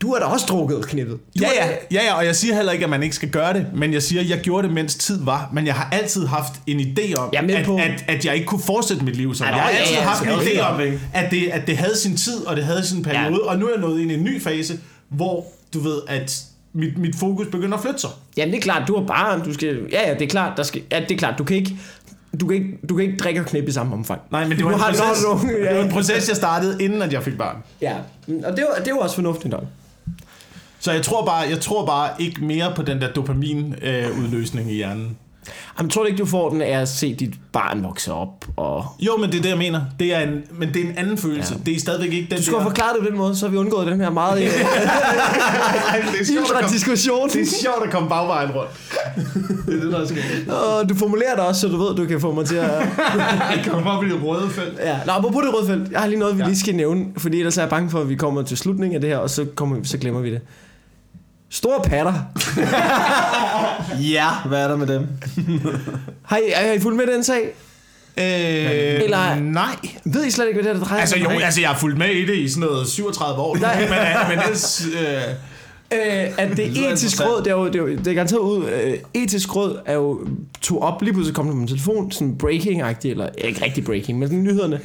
Speaker 2: Du har da også drukket knippet. Du
Speaker 1: Ja, ja, ja, ja, og jeg siger heller ikke, at man ikke skal gøre det, men jeg siger, at jeg gjorde det, mens tid var. Men jeg har altid haft en idé om, at,
Speaker 2: på-
Speaker 1: at, at jeg ikke kunne fortsætte mit liv sådan.
Speaker 2: Ja,
Speaker 1: Jeg har
Speaker 2: ja,
Speaker 1: altid
Speaker 2: ja,
Speaker 1: haft en idé om, at det, at det havde sin tid, og det havde sin periode, og nu er jeg nået ind i en ny fase, hvor du ved, at mit, mit fokus begynder at flytte sig.
Speaker 2: Ja, det er klart, du har barn, du skal... Ja, ja, det er klart, der skal... Ja, det er klart, du kan ikke... Du kan ikke, du kan ikke drikke og knippe i samme omfang.
Speaker 1: Nej, men det var, en proces,
Speaker 2: nogle- ja.
Speaker 1: det var en proces, jeg startede, inden at jeg fik barn.
Speaker 2: Ja, og det er, det jo også fornuftigt nok.
Speaker 1: Så jeg tror bare, jeg tror bare ikke mere på den der dopamin-udløsning i hjernen.
Speaker 2: Jamen, tror du ikke, du får den af at se dit barn vokse op? Og...
Speaker 1: Jo, men det er det, jeg mener. Det er en, men det er en anden følelse. Ja. Det er stadigvæk ikke den
Speaker 2: Du skulle
Speaker 1: der...
Speaker 2: have forklaret det på den måde, så har vi undgået den her meget *laughs*
Speaker 1: Ej, det er sjovt at *laughs* komme-
Speaker 2: diskussion.
Speaker 1: Det er sjovt at komme bagvejen rundt. *laughs* det er det, der sker.
Speaker 2: Og du formulerer det også, så du ved, du kan få mig til at...
Speaker 1: Jeg kommer op i det røde felt.
Speaker 2: Ja, Nå, på det røde felt. Jeg har lige noget, vi lige skal nævne, fordi ellers er jeg bange for, at vi kommer til slutningen af det her, og så, kommer, så glemmer vi det. Store patter. *laughs*
Speaker 3: Ja, hvad er der med dem?
Speaker 2: Har I, har I fulgt med den sag?
Speaker 1: Øh,
Speaker 2: Eller-
Speaker 1: nej.
Speaker 2: Ved I slet ikke, hvad det er, der drejer
Speaker 1: Altså
Speaker 2: sig
Speaker 1: jo,
Speaker 2: om?
Speaker 1: altså jeg har fulgt med i det i sådan noget 37 år.
Speaker 2: Nej.
Speaker 1: men, øh, men det, øh,
Speaker 2: Øh, at det,
Speaker 3: lyder
Speaker 2: etiske råd, det er jo, det er, jo, det er garanteret ud, øh, etisk råd er jo tog op, lige pludselig kom på min telefon, sådan breaking-agtigt, eller ikke rigtig breaking, men sådan nyhederne.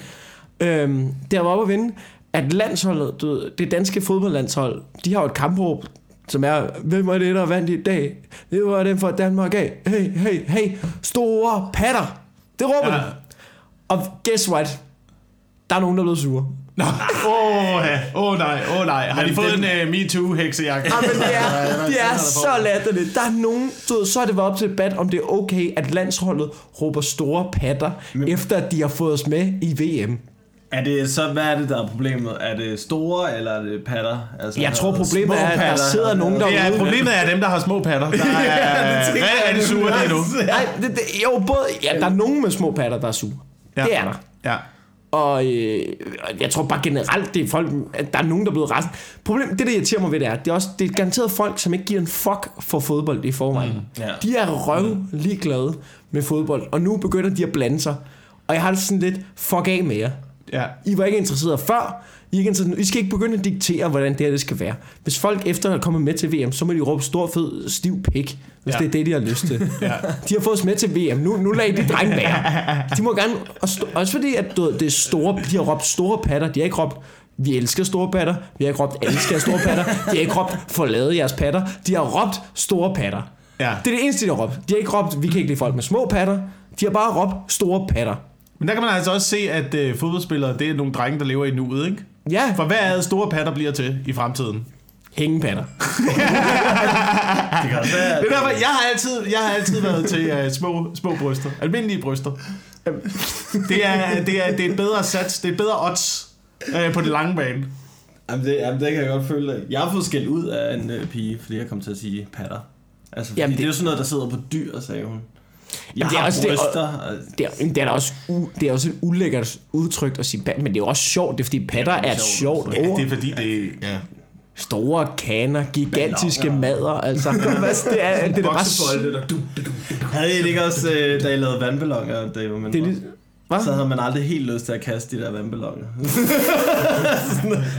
Speaker 2: Øhm, der var oppe at vinde, at landsholdet, du ved, det danske fodboldlandshold, de har jo et kampråb, som er, hvem var det, der vandt i dag? Det var dem fra Danmark af. Hey, hey, hey, store patter. Det råber
Speaker 1: Ja.
Speaker 2: Og guess what? Der er nogen, der er blevet sure.
Speaker 1: Åh, ja. åh nej, åh nej. Har de fået
Speaker 3: den-
Speaker 1: en uh, MeToo-heksejakke?
Speaker 2: Ja, men det er, *laughs* det er så latterligt. Der er nogen, du ved, så er det været op til debat, om det er okay, at landsholdet råber store patter, Men, efter at de har fået os med i VM.
Speaker 3: Er det så, hvad er det, der er problemet? Er det store, eller er det patter? Altså,
Speaker 2: Jeg tror, problemet er, at der sidder nogen
Speaker 1: Det er,
Speaker 2: derude.
Speaker 1: problemet er dem, der har små patter. Der *laughs* er
Speaker 3: tænker
Speaker 1: rigtig,
Speaker 3: jeg
Speaker 1: rigtig sure lige nu.
Speaker 2: Nej, det, det, jo, både, ja, der er nogen med små patter, der er sure.
Speaker 1: Ja.
Speaker 2: Ja. Det er der.
Speaker 1: Ja.
Speaker 2: Og øh, jeg tror bare generelt, det er folk, at der er nogen, der er blevet rest. Problemet, det der irriterer mig ved det er, det er også det er garanteret folk, som ikke giver en fuck for fodbold i forvejen. Mm,
Speaker 3: ja.
Speaker 2: De er røv ligeglade med fodbold, og nu begynder de at blande sig. Og jeg har det sådan lidt, fuck af med jer.
Speaker 1: Ja.
Speaker 2: I var ikke interesseret før. I, ikke interesseret. I skal ikke begynde at diktere, hvordan det her det skal være. Hvis folk efter at komme med til VM, så må de råbe stor, fed, stiv pik, hvis
Speaker 1: Ja.
Speaker 2: det er det, de har lyst til. *laughs*
Speaker 1: Ja.
Speaker 2: De har fået os med til VM. Nu, nu lader de drenge være. De må gerne... Også fordi, at det er store, de har råbt store patter. De har ikke råbt, vi elsker store patter. Vi har ikke råbt, elsker store patter. De har ikke råbt, forlade jeres patter. De har råbt store patter.
Speaker 1: Ja.
Speaker 2: Det er det eneste, de har råbt. De har ikke råbt, vi kan ikke lide folk med små patter. De har bare råbt store patter.
Speaker 1: Men der kan man altså også se, at øh, fodboldspillere, det er nogle drenge, der lever i nuet, ikke?
Speaker 2: Ja,
Speaker 1: For hvad er det store patter bliver til i fremtiden?
Speaker 2: hængepatter. *laughs*
Speaker 3: Det kan også være,
Speaker 1: Det er derfor, jeg har altid, jeg har altid været til uh, små, små bryster. Almindelige bryster. Det er, det er, det er et bedre sats, det er et bedre odds øh, på det lange bane.
Speaker 3: Jamen det, jamen det kan jeg godt føle. Jeg har fået skældt ud af en øh, pige, fordi jeg kom til at sige patter. Altså, fordi
Speaker 2: Jamen,
Speaker 3: det,
Speaker 2: det-
Speaker 3: det, er jo sådan noget, der sidder på dyr, sagde hun.
Speaker 2: Jamen, det er også- det er-
Speaker 3: bryster.
Speaker 2: Det er, jamen, det er også, u, det er også et ulækkert udtryk at sige pat, men det er jo også sjovt, det er fordi patter er et sjovt
Speaker 1: Ja,
Speaker 2: ord.
Speaker 1: det er fordi, det ja.
Speaker 2: Store kaner, gigantiske mader, altså. *laughs* Hvad, det er, det er bare...
Speaker 1: du, du, du.
Speaker 3: Havde I det ikke også, øh, da I lavede vandballoner, da I var mindre?
Speaker 2: Det er lige,
Speaker 3: Så
Speaker 2: hvad?
Speaker 3: havde man aldrig helt lyst til at kaste de der vandballoner.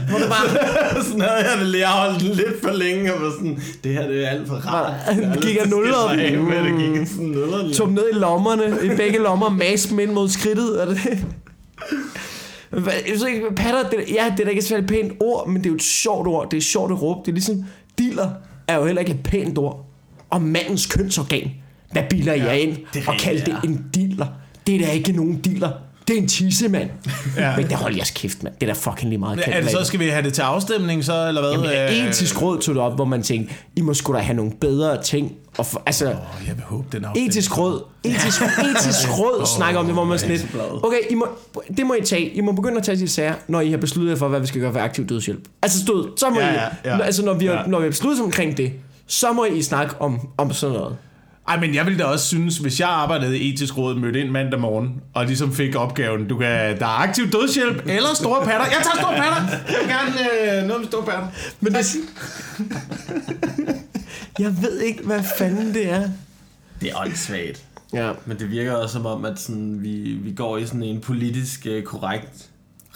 Speaker 2: Hvor det bare... *laughs*
Speaker 3: sådan havde jeg det lige. Holdt den lidt for længe, og var sådan, det her det er alt for rart. Lyst
Speaker 2: gik af nuller
Speaker 3: med, det gik sådan nuller.
Speaker 2: tog ned i lommerne, i begge lommer, mas dem ind mod skridtet. Er det jeg ved ikke, patter, det, ja, det er da ikke et særligt pænt ord, men det er jo et sjovt ord. Det er sjovt at råbe. Det er ligesom, dealer er jo heller ikke et pænt ord. Og mandens kønsorgan. Hvad bilder ja, jeg ind og kalder det en dealer? Det er da ikke nogen dealer. Det er en tissemand.
Speaker 1: Ja.
Speaker 2: Ja. Men det holder jeres kæft, mand. Det er da fucking lige meget
Speaker 1: Er det så, skal vi have det til afstemning så, eller hvad?
Speaker 2: Jamen,
Speaker 1: Øh,
Speaker 2: etisk råd tog det op, hvor man tænkte, I må sgu da have nogle bedre ting. Og for, altså,
Speaker 1: Åh, jeg vil håbe, den afstemning.
Speaker 2: Etisk råd, etisk, etisk *laughs* råd snakker om det, hvor man sådan lidt, okay, I må, det må I tage. I må begynde at tage de sager, når I har besluttet jer for, hvad vi skal gøre for aktiv dødshjælp. Altså stod, så må
Speaker 1: Ja,
Speaker 2: I,
Speaker 1: ja, ja.
Speaker 2: altså når vi, har,
Speaker 1: Ja.
Speaker 2: når vi har besluttet omkring det, så må I snakke om, om sådan noget.
Speaker 1: Ej, men jeg ville da også synes, hvis jeg arbejdede i etisk råd, mødte ind mandag morgen, og ligesom fik opgaven, du kan, der er aktiv dødshjælp eller store patter. Jeg tager store patter! Jeg vil gerne øh, noget med store patter.
Speaker 2: Men det, jeg ved ikke, hvad fanden det er.
Speaker 3: Det er åndssvagt.
Speaker 2: Ja.
Speaker 3: Men det virker også som om, at sådan, vi, vi går i sådan en politisk øh, korrekt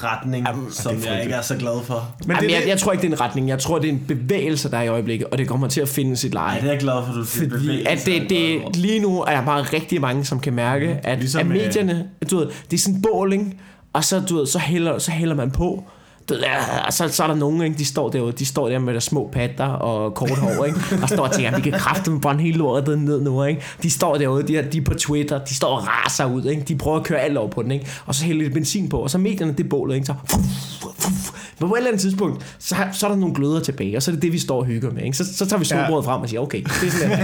Speaker 3: retning, Jamen, som jeg
Speaker 1: frygteligt.
Speaker 3: ikke er så glad for.
Speaker 1: Men
Speaker 2: Jamen,
Speaker 1: det,
Speaker 2: jeg, jeg tror ikke, det er en retning. Jeg tror, det er en bevægelse, der er i øjeblikket, og det kommer til at finde sit leje.
Speaker 3: Ej, det er jeg glad for, du siger
Speaker 2: Fordi at det, det, lige nu er der bare rigtig mange, som kan mærke, at,
Speaker 1: Ligesom,
Speaker 2: ligesom,
Speaker 1: øh,
Speaker 2: at medierne, du ved, det er sådan en bål, ikke? og så, du ved, så, hælder, så hælder man på, ja, og så, så er der nogen, ikke? de står derude, de står der med deres små patter og kort hår, ikke? og står og tænker, vi kan kræfte brænde hele lortet ned nu, ikke? de står derude, de er, de er på Twitter, de står og raser ud, ikke? de prøver at køre alt over på den, ikke? og så hælder de benzin på, og så er medierne det bålet, ikke? så men på et eller andet tidspunkt, så, så er der nogle gløder tilbage, og så er det det, vi står og hygger med. Ikke? Så, så tager vi solbrødet frem og siger, okay, det er sådan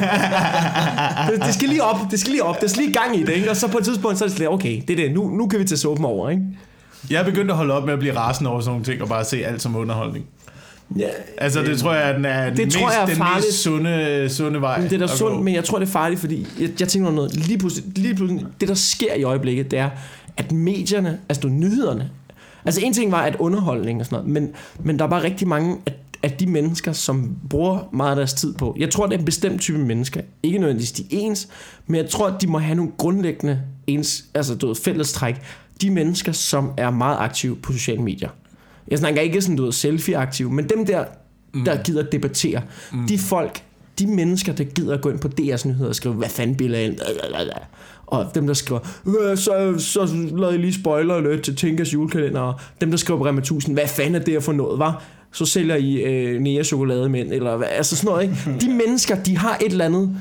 Speaker 2: det, det, skal lige op, det skal lige op, der skal lige gang i det, ikke? og så på et tidspunkt, så er det lidt, okay, det er det, nu, nu kan vi tage suppen over, ikke?
Speaker 1: Jeg er begyndt at holde op med at blive rasende over sådan nogle ting, og bare se alt som underholdning.
Speaker 2: Ja,
Speaker 1: Altså, det tror jeg er den, er den,
Speaker 2: Det
Speaker 1: mest,
Speaker 2: tror jeg er
Speaker 1: den
Speaker 2: farligt.
Speaker 1: mest sunde, sunde vej.
Speaker 2: men det er da
Speaker 1: at
Speaker 2: sundt,
Speaker 1: gå.
Speaker 2: men jeg tror, det er farligt, fordi jeg, jeg tænker over noget, lige pludselig, lige pludselig, det der sker i øjeblikket, det er, at medierne, altså nyhederne, altså en ting var, at underholdning og sådan noget, men, men der er bare rigtig mange af, af de mennesker, som bruger meget af deres tid på. Jeg tror, det er en bestemt type mennesker. Ikke nødvendigvis de ens, men jeg tror, at de må have nogle grundlæggende ens, altså du ved, fællestræk. De mennesker, som er meget aktive på sociale medier. Jeg snakker ikke sådan, du ved, selfie-aktive, men dem der, der gider debattere. Mm. De folk, de mennesker, der gider gå ind på DR's nyheder og skrive, hvad fanden billeder ind? Og dem, der skriver, "Øh, så, så lavede jeg lige spoiler alert til Tinkas julekalender. Og dem, der skriver på Rema 1000, hvad fanden er det her for noget, var? Så sælger I øh, Nea chokolademænd, eller hvad? Altså sådan noget, ikke? *laughs* De mennesker, de har et eller andet,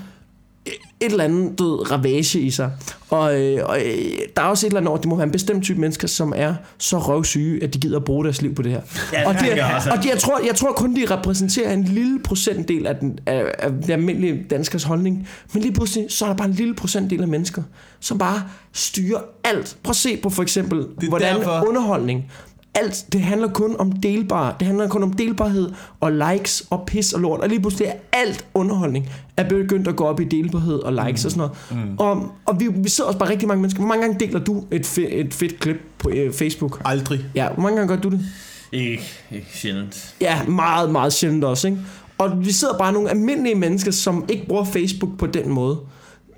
Speaker 2: et eller andet død ravage i sig. Og, øh, og øh, der er også et eller andet over, det må være en bestemt type mennesker, som er så røvsyge, at de gider at bruge deres liv på det her.
Speaker 3: Ja,
Speaker 2: og
Speaker 3: det
Speaker 2: og det, jeg, tror, jeg tror kun, de repræsenterer en lille procentdel af den, af, af den almindelige danskers holdning. Men lige pludselig, så er der bare en lille procentdel af mennesker, som bare styrer alt. Prøv at se på for eksempel, hvordan
Speaker 1: derfor-
Speaker 2: underholdning alt, det handler kun om delbar, det handler kun om delbarhed og likes og pis og lort. Og lige pludselig er alt underholdning er begyndt at gå op i delbarhed og likes mm. og sådan noget. Mm. Og, og vi, vi sidder også bare rigtig mange mennesker. Hvor mange gange deler du et, fe, et fedt klip på øh, Facebook?
Speaker 1: Aldrig.
Speaker 2: Ja, hvor mange gange gør du det?
Speaker 3: Ikke, ikke sjældent.
Speaker 2: Ja, meget, meget sjældent også, ikke? Og vi sidder bare nogle almindelige mennesker, som ikke bruger Facebook på den måde.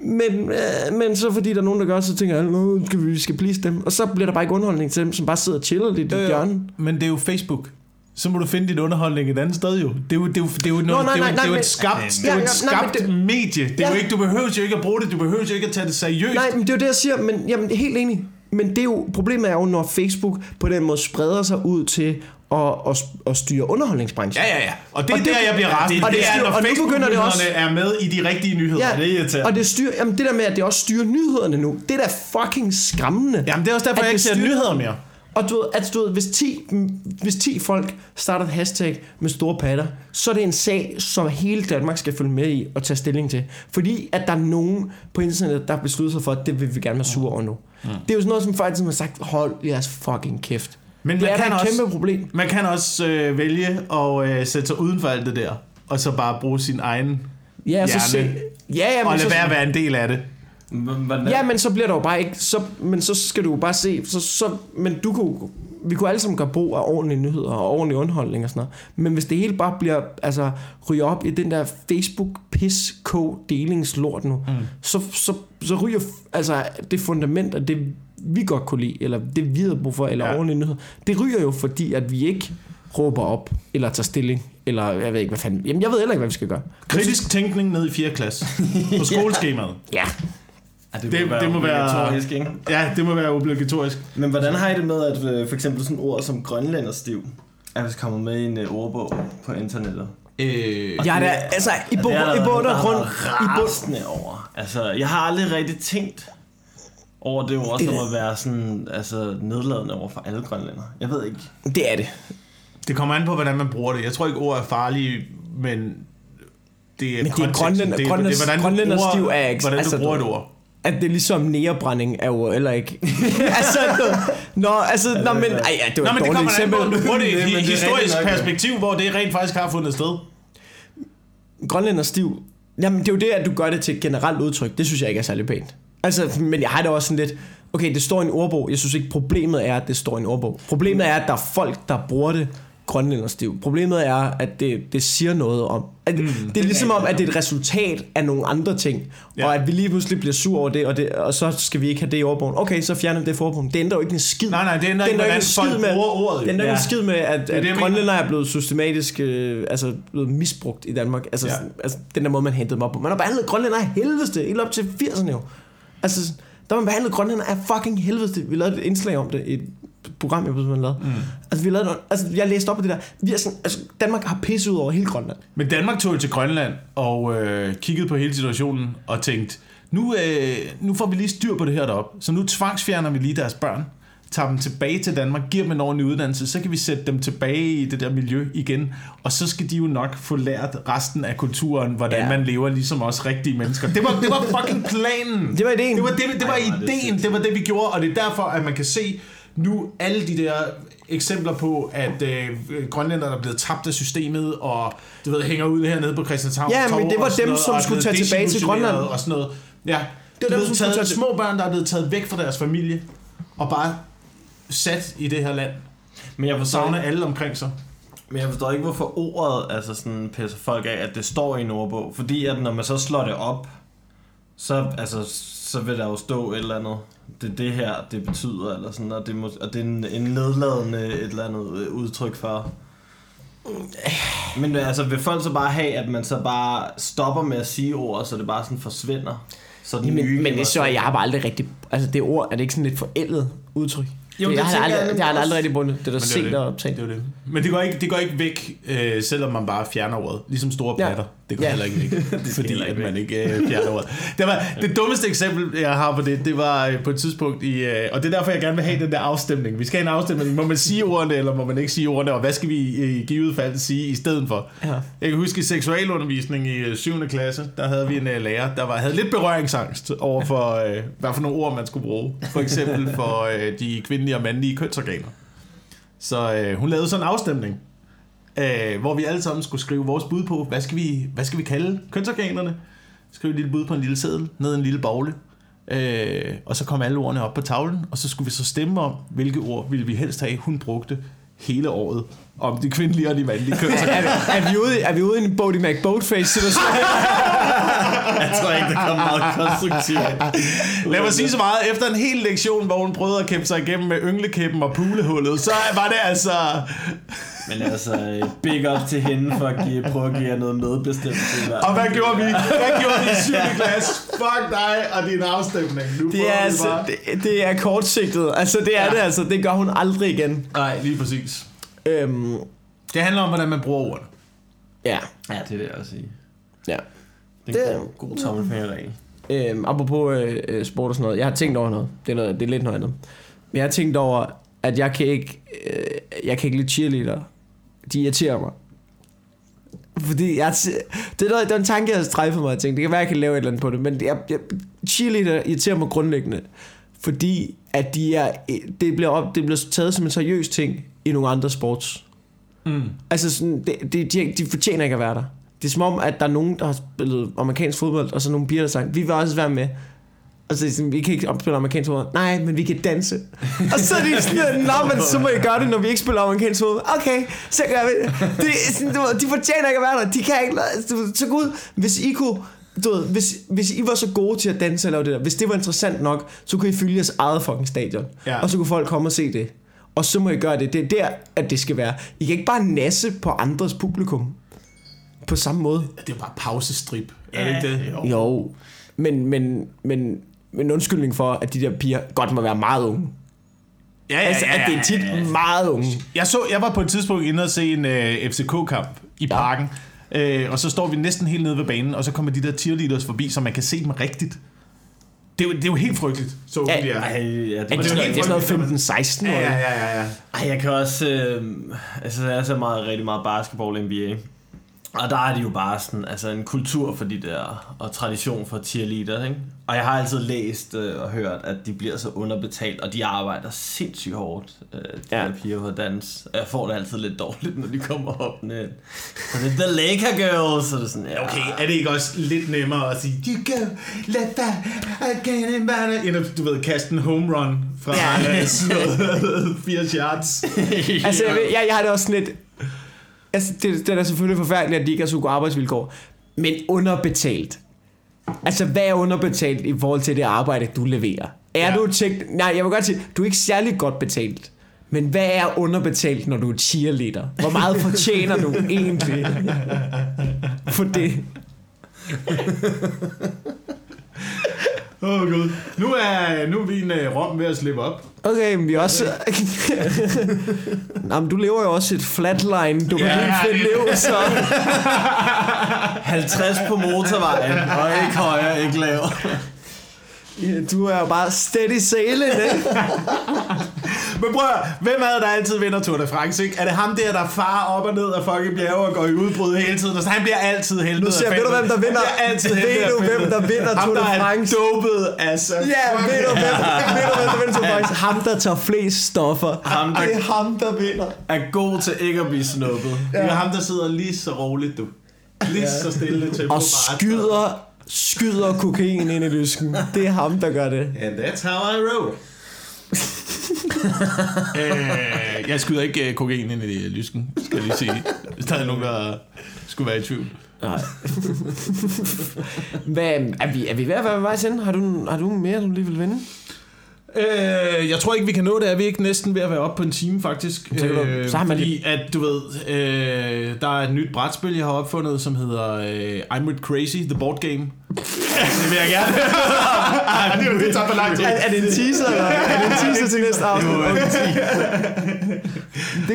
Speaker 2: Men, øh, men så fordi der er nogen, der gør, så tænker jeg, nu skal vi, vi skal please dem. Og så bliver der bare ikke underholdning til dem, som bare sidder og chiller lidt i
Speaker 1: Øh,
Speaker 2: hjørnet.
Speaker 1: Men det er jo Facebook. Så må du finde din underholdning et andet sted jo. Det er jo, det er jo, det er jo, noget,
Speaker 2: nej,
Speaker 1: det er jo,
Speaker 2: nej,
Speaker 1: det er jo
Speaker 2: nej,
Speaker 1: et skabt,
Speaker 3: men-
Speaker 1: det er jo et
Speaker 2: ja, nej,
Speaker 1: skabt
Speaker 2: det-
Speaker 1: medie. Det er
Speaker 2: Ja.
Speaker 1: jo ikke, du behøver jo ikke at bruge det, du behøver jo ikke at tage det seriøst.
Speaker 2: Nej, men det er jo det, jeg siger. Men jamen, helt enig. Men det er jo, problemet er jo, når Facebook på den måde spreder sig ud til at, at, at styre underholdningsbranchen.
Speaker 1: Ja, ja, ja. Og det er
Speaker 2: Og det-
Speaker 1: der, jeg bliver rasende.
Speaker 2: og
Speaker 1: Det,
Speaker 2: det
Speaker 1: det er,
Speaker 2: styrer-
Speaker 1: når
Speaker 2: og nu begynder det også-
Speaker 1: er med i de rigtige nyheder.
Speaker 2: Ja,
Speaker 1: Det er irriterende.
Speaker 2: og det, styrer, jamen, det der med, at det også styrer nyhederne nu, det er da fucking skræmmende.
Speaker 1: Jamen, det er også derfor,
Speaker 2: At
Speaker 1: jeg ikke
Speaker 2: det
Speaker 1: ser nyheder mere.
Speaker 2: Og du ved, at du ved, hvis 10, hvis 10 folk starter et hashtag med store patter, så er det en sag, som hele Danmark skal følge med i og tage stilling til. Fordi at der er nogen på internettet, der har besluttet sig for, at det vil vi gerne være sure over nu. Mm. Det er jo sådan noget, som folk har sagt, hold jeres fucking kæft.
Speaker 1: Men
Speaker 2: Det
Speaker 1: man
Speaker 2: er da
Speaker 1: kan
Speaker 2: et
Speaker 1: også,
Speaker 2: kæmpe problem.
Speaker 1: Man kan også øh, vælge at øh, sætte sig uden for alt det der, og så bare bruge sin egen
Speaker 2: Ja, så se,
Speaker 1: hjerne,
Speaker 2: ja, ja,
Speaker 1: og
Speaker 2: men
Speaker 1: lade
Speaker 2: så,
Speaker 1: være at være en del af det.
Speaker 3: Hvordan,
Speaker 2: ja, men så bliver der jo bare ikke, så, men så skal du jo bare se, så, så, men du kunne, vi kunne alle sammen gøre brug af ordentlige nyheder og ordentlig underholdning og sådan noget. Men hvis det hele bare bliver, altså, ryger op i den der Facebook pis k delingslort nu, mm. så, så, så ryger altså, det fundament af det, vi godt kunne lide, eller det vi havde brug for, eller
Speaker 1: Ja.
Speaker 2: ordentlige nyheder, det ryger jo fordi, at vi ikke råber op, eller tager stilling, eller jeg ved ikke, hvad fanden, jamen jeg ved heller ikke, hvad vi skal gøre.
Speaker 1: Kritisk tænkning ned i 4. klasse på *laughs* skoleskemaet.
Speaker 2: Ja,
Speaker 3: Ja, det,
Speaker 1: Det-
Speaker 3: må være
Speaker 1: det må være-
Speaker 3: obligatorisk, ikke?
Speaker 1: Ja, det må være obligatorisk.
Speaker 3: Men hvordan har I det med, at øh, for eksempel sådan ord som grønlænderstiv er vist kommet med i en øh, ordbog på internettet?
Speaker 1: Øh,
Speaker 2: jeg er da, altså, i, bund
Speaker 3: der
Speaker 2: og grund, i bund,
Speaker 3: over. Altså, jeg har aldrig rigtig tænkt over det ord,
Speaker 2: Det
Speaker 3: som
Speaker 2: er-
Speaker 3: at være sådan, altså, nedladende over for alle grønlænder. Jeg ved ikke.
Speaker 2: det er det.
Speaker 1: Det kommer an på, hvordan man bruger det. Jeg tror ikke, ord er farlige, men det er
Speaker 2: Men det er grønlænder-
Speaker 1: det, er, det er, hvordan du
Speaker 2: grønlænderstiv
Speaker 1: bruger,
Speaker 2: er ikke-
Speaker 1: hvordan
Speaker 2: altså,
Speaker 1: du bruger
Speaker 2: du-
Speaker 1: et ord.
Speaker 2: At det er ligesom nærebrænding er jo heller ikke. *laughs* altså, nå, altså, nå, men, ej, ja, det var
Speaker 1: Nå,
Speaker 2: et
Speaker 1: men det
Speaker 2: dårligt
Speaker 1: på,
Speaker 2: eksempel.
Speaker 1: du bruger det *laughs*
Speaker 3: det er
Speaker 1: historisk
Speaker 3: ja.
Speaker 1: perspektiv, hvor det rent faktisk har fundet sted.
Speaker 2: Grønlænder stiv. Jamen, det er jo det, at du gør det til et generelt udtryk. Det synes jeg ikke er særlig pænt. Altså, men jeg har det også sådan lidt, okay, det står i en ordbog. Jeg synes ikke, problemet er, at det står i en ordbog. Problemet er, at der er folk, der bruger det grønlænderstiv. Problemet er, at det, det siger noget om... At, mm, det er ligesom om, at det er et resultat af nogle andre ting.
Speaker 1: Ja.
Speaker 2: Og at vi lige pludselig bliver sur over det og, det, og så skal vi ikke have det i ordbogen. Okay, så fjerner vi det ordbogen. Det ændrer jo ikke en skid.
Speaker 1: Nej, nej, det ændrer ikke,
Speaker 2: jo
Speaker 1: hvordan
Speaker 2: en skid
Speaker 1: bruger ordet.
Speaker 2: Det ændrer ikke
Speaker 1: Ja.
Speaker 2: en skid med, at,
Speaker 1: det,
Speaker 2: at
Speaker 1: jeg
Speaker 2: grønlændere er blevet systematisk øh, altså, blevet misbrugt i Danmark. Altså,
Speaker 1: Ja.
Speaker 2: altså, den der måde, man hentede dem op på. Man har behandlet grønlændere af helveste, helt op til 80'erne jo. Altså, der man behandlet grønlændere af fucking helveste. Vi lavede et indslag om det i program, jeg man lavede. Mm. Altså, vi lavede, noget- altså, jeg læste op på det der. Vi er sådan, altså, Danmark har pisset ud over hele Grønland.
Speaker 1: Men Danmark tog jo til Grønland og øh, kiggede på hele situationen og tænkte, nu, øh, nu får vi lige styr på det her deroppe, så nu tvangsfjerner vi lige deres børn, tager dem tilbage til Danmark, giver dem en ordentlig uddannelse, så kan vi sætte dem tilbage i det der miljø igen, og så skal de jo nok få lært resten af kulturen, hvordan ja. Man lever ligesom os rigtige mennesker. Det var, det var fucking planen.
Speaker 2: Det var ideen.
Speaker 1: Det var, det, det var
Speaker 3: Ej, er det
Speaker 1: ideen, det var det, vi gjorde, og det er derfor, at man kan se nu alle de der eksempler på, at øh, grønlænder er blevet tabt af systemet, og du ved, hænger ud hernede på Christianshavn
Speaker 2: Ja, men det var dem,
Speaker 1: noget,
Speaker 2: som skulle tage tilbage til Grønland.
Speaker 1: Og sådan noget. Ja, det
Speaker 2: dem,
Speaker 1: var
Speaker 2: som
Speaker 1: taget,
Speaker 2: tage
Speaker 1: små børn, der er blevet taget væk fra deres familie, og bare sat i det her land,
Speaker 3: Men jeg
Speaker 1: savner
Speaker 3: ikke,
Speaker 1: alle omkring sig.
Speaker 3: men jeg forstår ikke, hvorfor ordet altså sådan, pisser folk af, at det står i en ordbog. Fordi at når man så slår det op, så, altså, så vil der jo stå et eller andet. Det er det her, det betyder, eller sådan, og det, må, og det er en, en nedladende et eller andet øh, udtryk for. Men altså, vil folk så bare have, at man så bare stopper med at sige ord, så det bare sådan forsvinder? Så den nye
Speaker 2: Men, men det er så, jeg har bare aldrig rigtig... Altså, det ord, er det ikke sådan lidt forældet udtryk?
Speaker 3: Jo, det
Speaker 2: jeg har aldrig,
Speaker 3: jeg
Speaker 2: jeg,
Speaker 3: nemlig
Speaker 2: har aldrig rigtig bundet. Det er der
Speaker 1: Men det er
Speaker 2: set
Speaker 1: jo
Speaker 2: og
Speaker 1: det.
Speaker 2: optaget.
Speaker 1: Det jo det. Men det går ikke, det går ikke væk, øh, selvom man bare fjerner ordet. Ligesom store
Speaker 2: Ja.
Speaker 1: Det går
Speaker 2: Ja.
Speaker 1: heller ikke væk, *laughs* fordi
Speaker 3: heller
Speaker 1: at
Speaker 3: ikke
Speaker 1: man ikke øh, fjerner ordet. Det, var, det dummeste eksempel, jeg har på det, det var øh, på et tidspunkt i... Øh, og det er derfor, jeg gerne vil have den der afstemning. Vi skal have en afstemning. Må man sige ordene, eller må man ikke sige ordene? Og hvad skal vi i givet fald sige i stedet for?
Speaker 2: Ja.
Speaker 1: Jeg kan huske i seksualundervisning i øh, 7. klasse, der havde vi en uh, lærer, der var, havde lidt berøringsangst over for, uh, hvad for nogle ord man skulle bruge. For eksempel for uh, de kvindelige og mandlige kønsorganer. Så uh, hun lavede sådan en afstemning, øh, hvor vi alle sammen skulle skrive vores bud på, hvad skal vi, hvad skal vi kalde kønsorganerne? Skrive et lille bud på en lille seddel, ned i en lille bogle. Øh, og så kom alle ordene op på tavlen, og så skulle vi så stemme om, hvilke ord ville vi helst have, hun brugte hele året om de kvindelige og de mandlige kønsorganer. *laughs*
Speaker 2: Er, vi- er, vi ude, i- er vi ude i en Bodie McBoatface situation? *laughs*
Speaker 3: Jeg tror ikke, det kommer meget konstruktivt.
Speaker 1: Lad mig sige så meget. Efter en hel lektion, hvor hun prøvede at kæmpe sig igennem med ynglekæppen og pulehullet, så var det altså...
Speaker 3: Men altså, big up til hende for at give, prøve at give jer noget medbestemmelse.
Speaker 1: Og hvad gjorde vi? Hvad gjorde vi i 7. klasse? Fuck dig og din afstemning. Nu
Speaker 2: Det
Speaker 1: prøver
Speaker 2: er,
Speaker 1: vi
Speaker 2: altså,
Speaker 1: bare.
Speaker 2: det, det er kortsigtet. Altså, det er
Speaker 1: ja.
Speaker 2: det altså. Det gør hun aldrig igen.
Speaker 1: Nej, lige præcis.
Speaker 2: Øhm,
Speaker 1: Det handler om, hvordan man bruger ordene.
Speaker 2: ja.
Speaker 3: Ja, det vil jeg også sige.
Speaker 2: ja.
Speaker 3: Det er
Speaker 2: Det-
Speaker 3: en god, god tommelfingerregel.
Speaker 2: Øhm, apropos øh, øh, sport og sådan noget. Jeg har tænkt over noget. Det er, noget, det er lidt noget andet. Men jeg har tænkt over, at jeg kan ikke, øh, jeg kan ikke lide cheerleader. De irriterer mig. Fordi jeg, det, er noget, det er en tanke, jeg har strejfet mig. Jeg tænkte, det kan være, jeg kan lave et eller andet på det. Men jeg, jeg, cheerleader irriterer mig grundlæggende. Fordi at de er, det, bliver op, det bliver taget som en seriøs ting i nogle andre sports.
Speaker 1: Mm.
Speaker 2: Altså, sådan, det, det, de, de fortjener ikke at være der. Det er som om, at der er nogen, der har spillet amerikansk fodbold, og så nogle piger, der har sagt, vi vil også være med. Og så er de sådan, vi kan ikke spille amerikansk fodbold. Nej, men vi kan danse. og så er de sådan, nå, men så må I gøre det, når vi ikke spiller amerikansk fodbold. Okay, så gør vi det. det er sådan, du de fortjener ikke at være der. De kan ikke, du ved, så gud, hvis I kunne, du ved, hvis, hvis I var så gode til at danse eller det der, hvis det var interessant nok, så kunne I fylde jeres eget fucking stadion.
Speaker 1: Ja.
Speaker 2: Og så kunne folk komme og se det. Og så må I gøre det. Det er der, at det skal være. I kan ikke bare nasse på andres publikum. På samme måde.
Speaker 1: Det er bare pausestrip. Er det ikke det?
Speaker 2: Jo. jo. Men, men, men, men undskyldning for, at de der piger godt må være meget unge.
Speaker 1: Ja, ja,
Speaker 2: Altså, at det er tit meget unge.
Speaker 1: Jeg, så, jeg var på et tidspunkt inde og se en uh, FCK-kamp i
Speaker 2: Ja.
Speaker 1: parken. Uh, og så står vi næsten helt nede ved banen, og så kommer de der cheerleaders forbi, så man kan se dem rigtigt. Det er jo, det er jo helt frygteligt, så
Speaker 2: Ja,
Speaker 1: de er.
Speaker 3: Ej, ja, det,
Speaker 2: Er det, det er sådan noget
Speaker 1: frygteligt,
Speaker 2: 15-16 år?
Speaker 1: Ja, ja, ja, ja.
Speaker 3: Ej, jeg kan også... Øh, altså, jeg ser meget, rigtig meget basketball NBA. Og der er det jo bare sådan, altså en kultur for de der, og tradition for cheerleaders, ikke? Og jeg har altid læst øh, og hørt, at de bliver så underbetalt, og de arbejder sindssygt hårdt, øh, de
Speaker 2: Ja.
Speaker 3: der piger på dans. Og jeg får det altid lidt dårligt, når de kommer op med Så det er The Laker Girls, så det er sådan, ja,
Speaker 1: Okay, er det ikke også lidt nemmere at sige, you go, let that, I can't matter, end at, du ved, kaste en home run fra
Speaker 2: Ja.
Speaker 1: ja. sådan noget *laughs* 80 yards.
Speaker 2: Altså, jeg, ved- jeg, jeg har det også sådan lidt... Altså, det, det er selvfølgelig forfærdeligt, at de ikke har så gode arbejdsvilkår. Men underbetalt. Altså, hvad er underbetalt i forhold til det arbejde, du leverer? Er
Speaker 1: Ja.
Speaker 2: du tænkt... Nej, jeg vil godt sige, du er ikke særlig godt betalt. Men hvad er underbetalt, når du er cheerleader? Hvor meget fortjener du *laughs* egentlig for det? *laughs*
Speaker 1: Åh oh, gud. Nu er, nu er min uh, rom ved at slippe op.
Speaker 2: Okay, men vi er også... *laughs* Nå, men du lever jo også et flatline, du kan
Speaker 1: Ja,
Speaker 2: helt fedt leve, så... *laughs*
Speaker 3: 50 på motorvejen, og ikke højere, ikke lavere.
Speaker 2: Du er jo bare steady sailing, ikke? *laughs*
Speaker 1: Men prøv at, hvem er det, der altid vinder Tour de France, ikke? Er det ham der, der farer op og ned af fucking bjerge og går i udbrud hele tiden? Altså, han bliver altid helvede
Speaker 2: Nu siger ved du hvem der vinder?
Speaker 1: Altid
Speaker 2: Ved du, hvem der vinder
Speaker 1: Ham,
Speaker 2: Tour de
Speaker 1: der er
Speaker 2: France?
Speaker 1: dopet, altså.
Speaker 2: Ja, ved du, hvem, ved du, hvem der vinder Tour de France? Ham, der tager flest stoffer.
Speaker 3: Ham, der-
Speaker 2: Det er ham, der vinder.
Speaker 3: Er god til ikke at blive snuppet.
Speaker 1: Det er ham, der sidder lige så roligt, du. Lige så stille tempo.
Speaker 2: Og
Speaker 1: bare.
Speaker 2: skyder, skyder kokain ind i lysken. Det er ham, der gør det.
Speaker 1: And that's how I roll. *laughs* øh, jeg skyder ikke uh, kokain ind i lysken, skal jeg lige sige. Hvis der er nogen, der skulle være i tvivl.
Speaker 2: Nej. Hvad, er, vi, er vi ved at være ved vej til? Har du, har du mere, du lige vil vinde?
Speaker 1: Øh, jeg tror ikke, vi kan nå det. Er vi ikke næsten ved at være oppe på en time, faktisk? Øh,
Speaker 2: så har man
Speaker 1: fordi, at du ved, øh, der er et nyt brætspil, jeg har opfundet, som hedder øh, I'm With Crazy, The Board Game. *laughs* det vil jeg gerne. Ej, *laughs* det, det tager for lang tid.
Speaker 2: Er, er det en teaser, eller er det en teaser til næste afsnit? *laughs*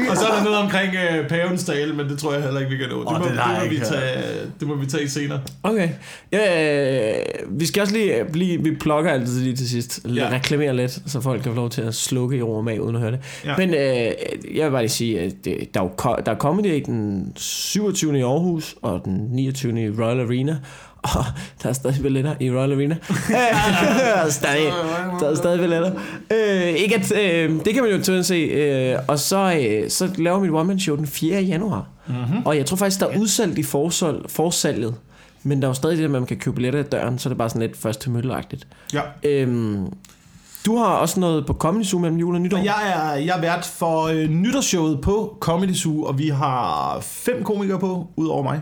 Speaker 1: Og så er der noget omkring øh, pavens tale, men det tror jeg heller ikke, vi kan nå. Det,
Speaker 3: Åh,
Speaker 1: må,
Speaker 3: det
Speaker 1: det, må vi tage, det må vi tage senere.
Speaker 2: Okay. Ja, øh, vi skal også lige blive, vi plukker altid lige til sidst.
Speaker 1: Ja.
Speaker 2: Reklamere lidt, så folk kan få lov til at slukke i og mag, uden at høre det.
Speaker 1: Ja.
Speaker 2: Men øh, jeg vil bare lige sige, at det, der, er der er Comedy den 27. i Aarhus, og den 29. i Royal Arena. *laughs* Og der er stadig billetter i Royal Arena. *laughs* *laughs* der, er stadig, der er stadig billetter. Øh, ikke at, øh, det kan man jo tydeligt se. Øh, og så, øh, så laver mit one-man-show den 4. januar. Mm-hmm. Og jeg tror faktisk, der er udsalgt i forsalg, forsalget. Men der er jo stadig det der med, at man kan købe billetter i døren, så er det bare sådan lidt først til mølleagtigt.
Speaker 1: Ja.
Speaker 2: Øhm, du har også noget på Comedy Zoo mellem jul og nytår.
Speaker 1: Jeg er, jeg er vært for øh, nytårsshowet på Comedy Zoo, og vi har fem komikere på, ud over mig.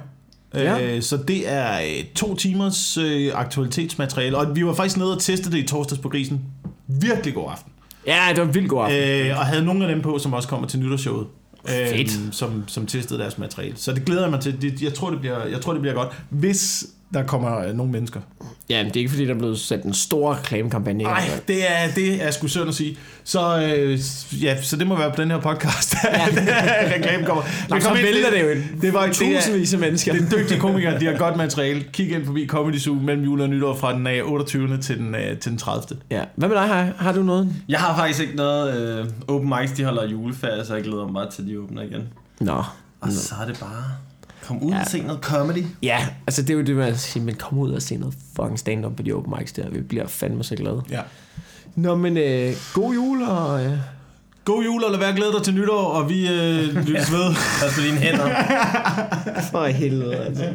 Speaker 2: Ja.
Speaker 1: Øh, så det er øh, to timers øh, aktualitetsmateriale, og vi var faktisk nede og teste det i torsdags på Grisen. Virkelig god aften.
Speaker 2: Ja, det var en vildt god aften.
Speaker 1: Øh, og havde nogle af dem på, som også kommer til nytårsshowet.
Speaker 2: Fedt.
Speaker 1: som, som testede deres materiale. Så det glæder jeg mig til. Det, jeg, tror, det bliver, jeg tror, det bliver godt. Hvis der kommer øh, nogle mennesker.
Speaker 2: Ja, men det er ikke fordi, der er blevet sat en stor reklamekampagne. i gang.
Speaker 1: Nej, det er, det er sgu synd at sige. Så, øh, ja, så det må være på den her podcast, *laughs* at reklame kommer.
Speaker 2: Nå, så vælter det jo ind.
Speaker 1: Det var
Speaker 2: Tusindvis af mennesker.
Speaker 1: det er dygtige komikere, de har godt materiale. Kig ind forbi Comedy Zoo mellem jul og nytår fra den øh, 28. til den, øh, til den 30.
Speaker 2: Ja. Hvad med dig, har, har du noget?
Speaker 3: Jeg har faktisk ikke noget... Øh, open mics, de holder juleferie, så jeg glæder mig bare til, de åbner igen.
Speaker 2: Nå.
Speaker 3: Og så er det bare... Kom ud Ja. og se noget comedy.
Speaker 2: Ja, altså det er jo det med at sige, men kom ud og se noget fucking stand-up på de open mics der. Vi bliver fandme så glade.
Speaker 1: Ja.
Speaker 2: Nå, men øh, god jul, og øh,
Speaker 1: God jul, og lad være glæde dig til nytår, og vi øh, lyttes ved. *laughs*
Speaker 3: Pas på dine hænder. *laughs*
Speaker 2: for helvede, altså.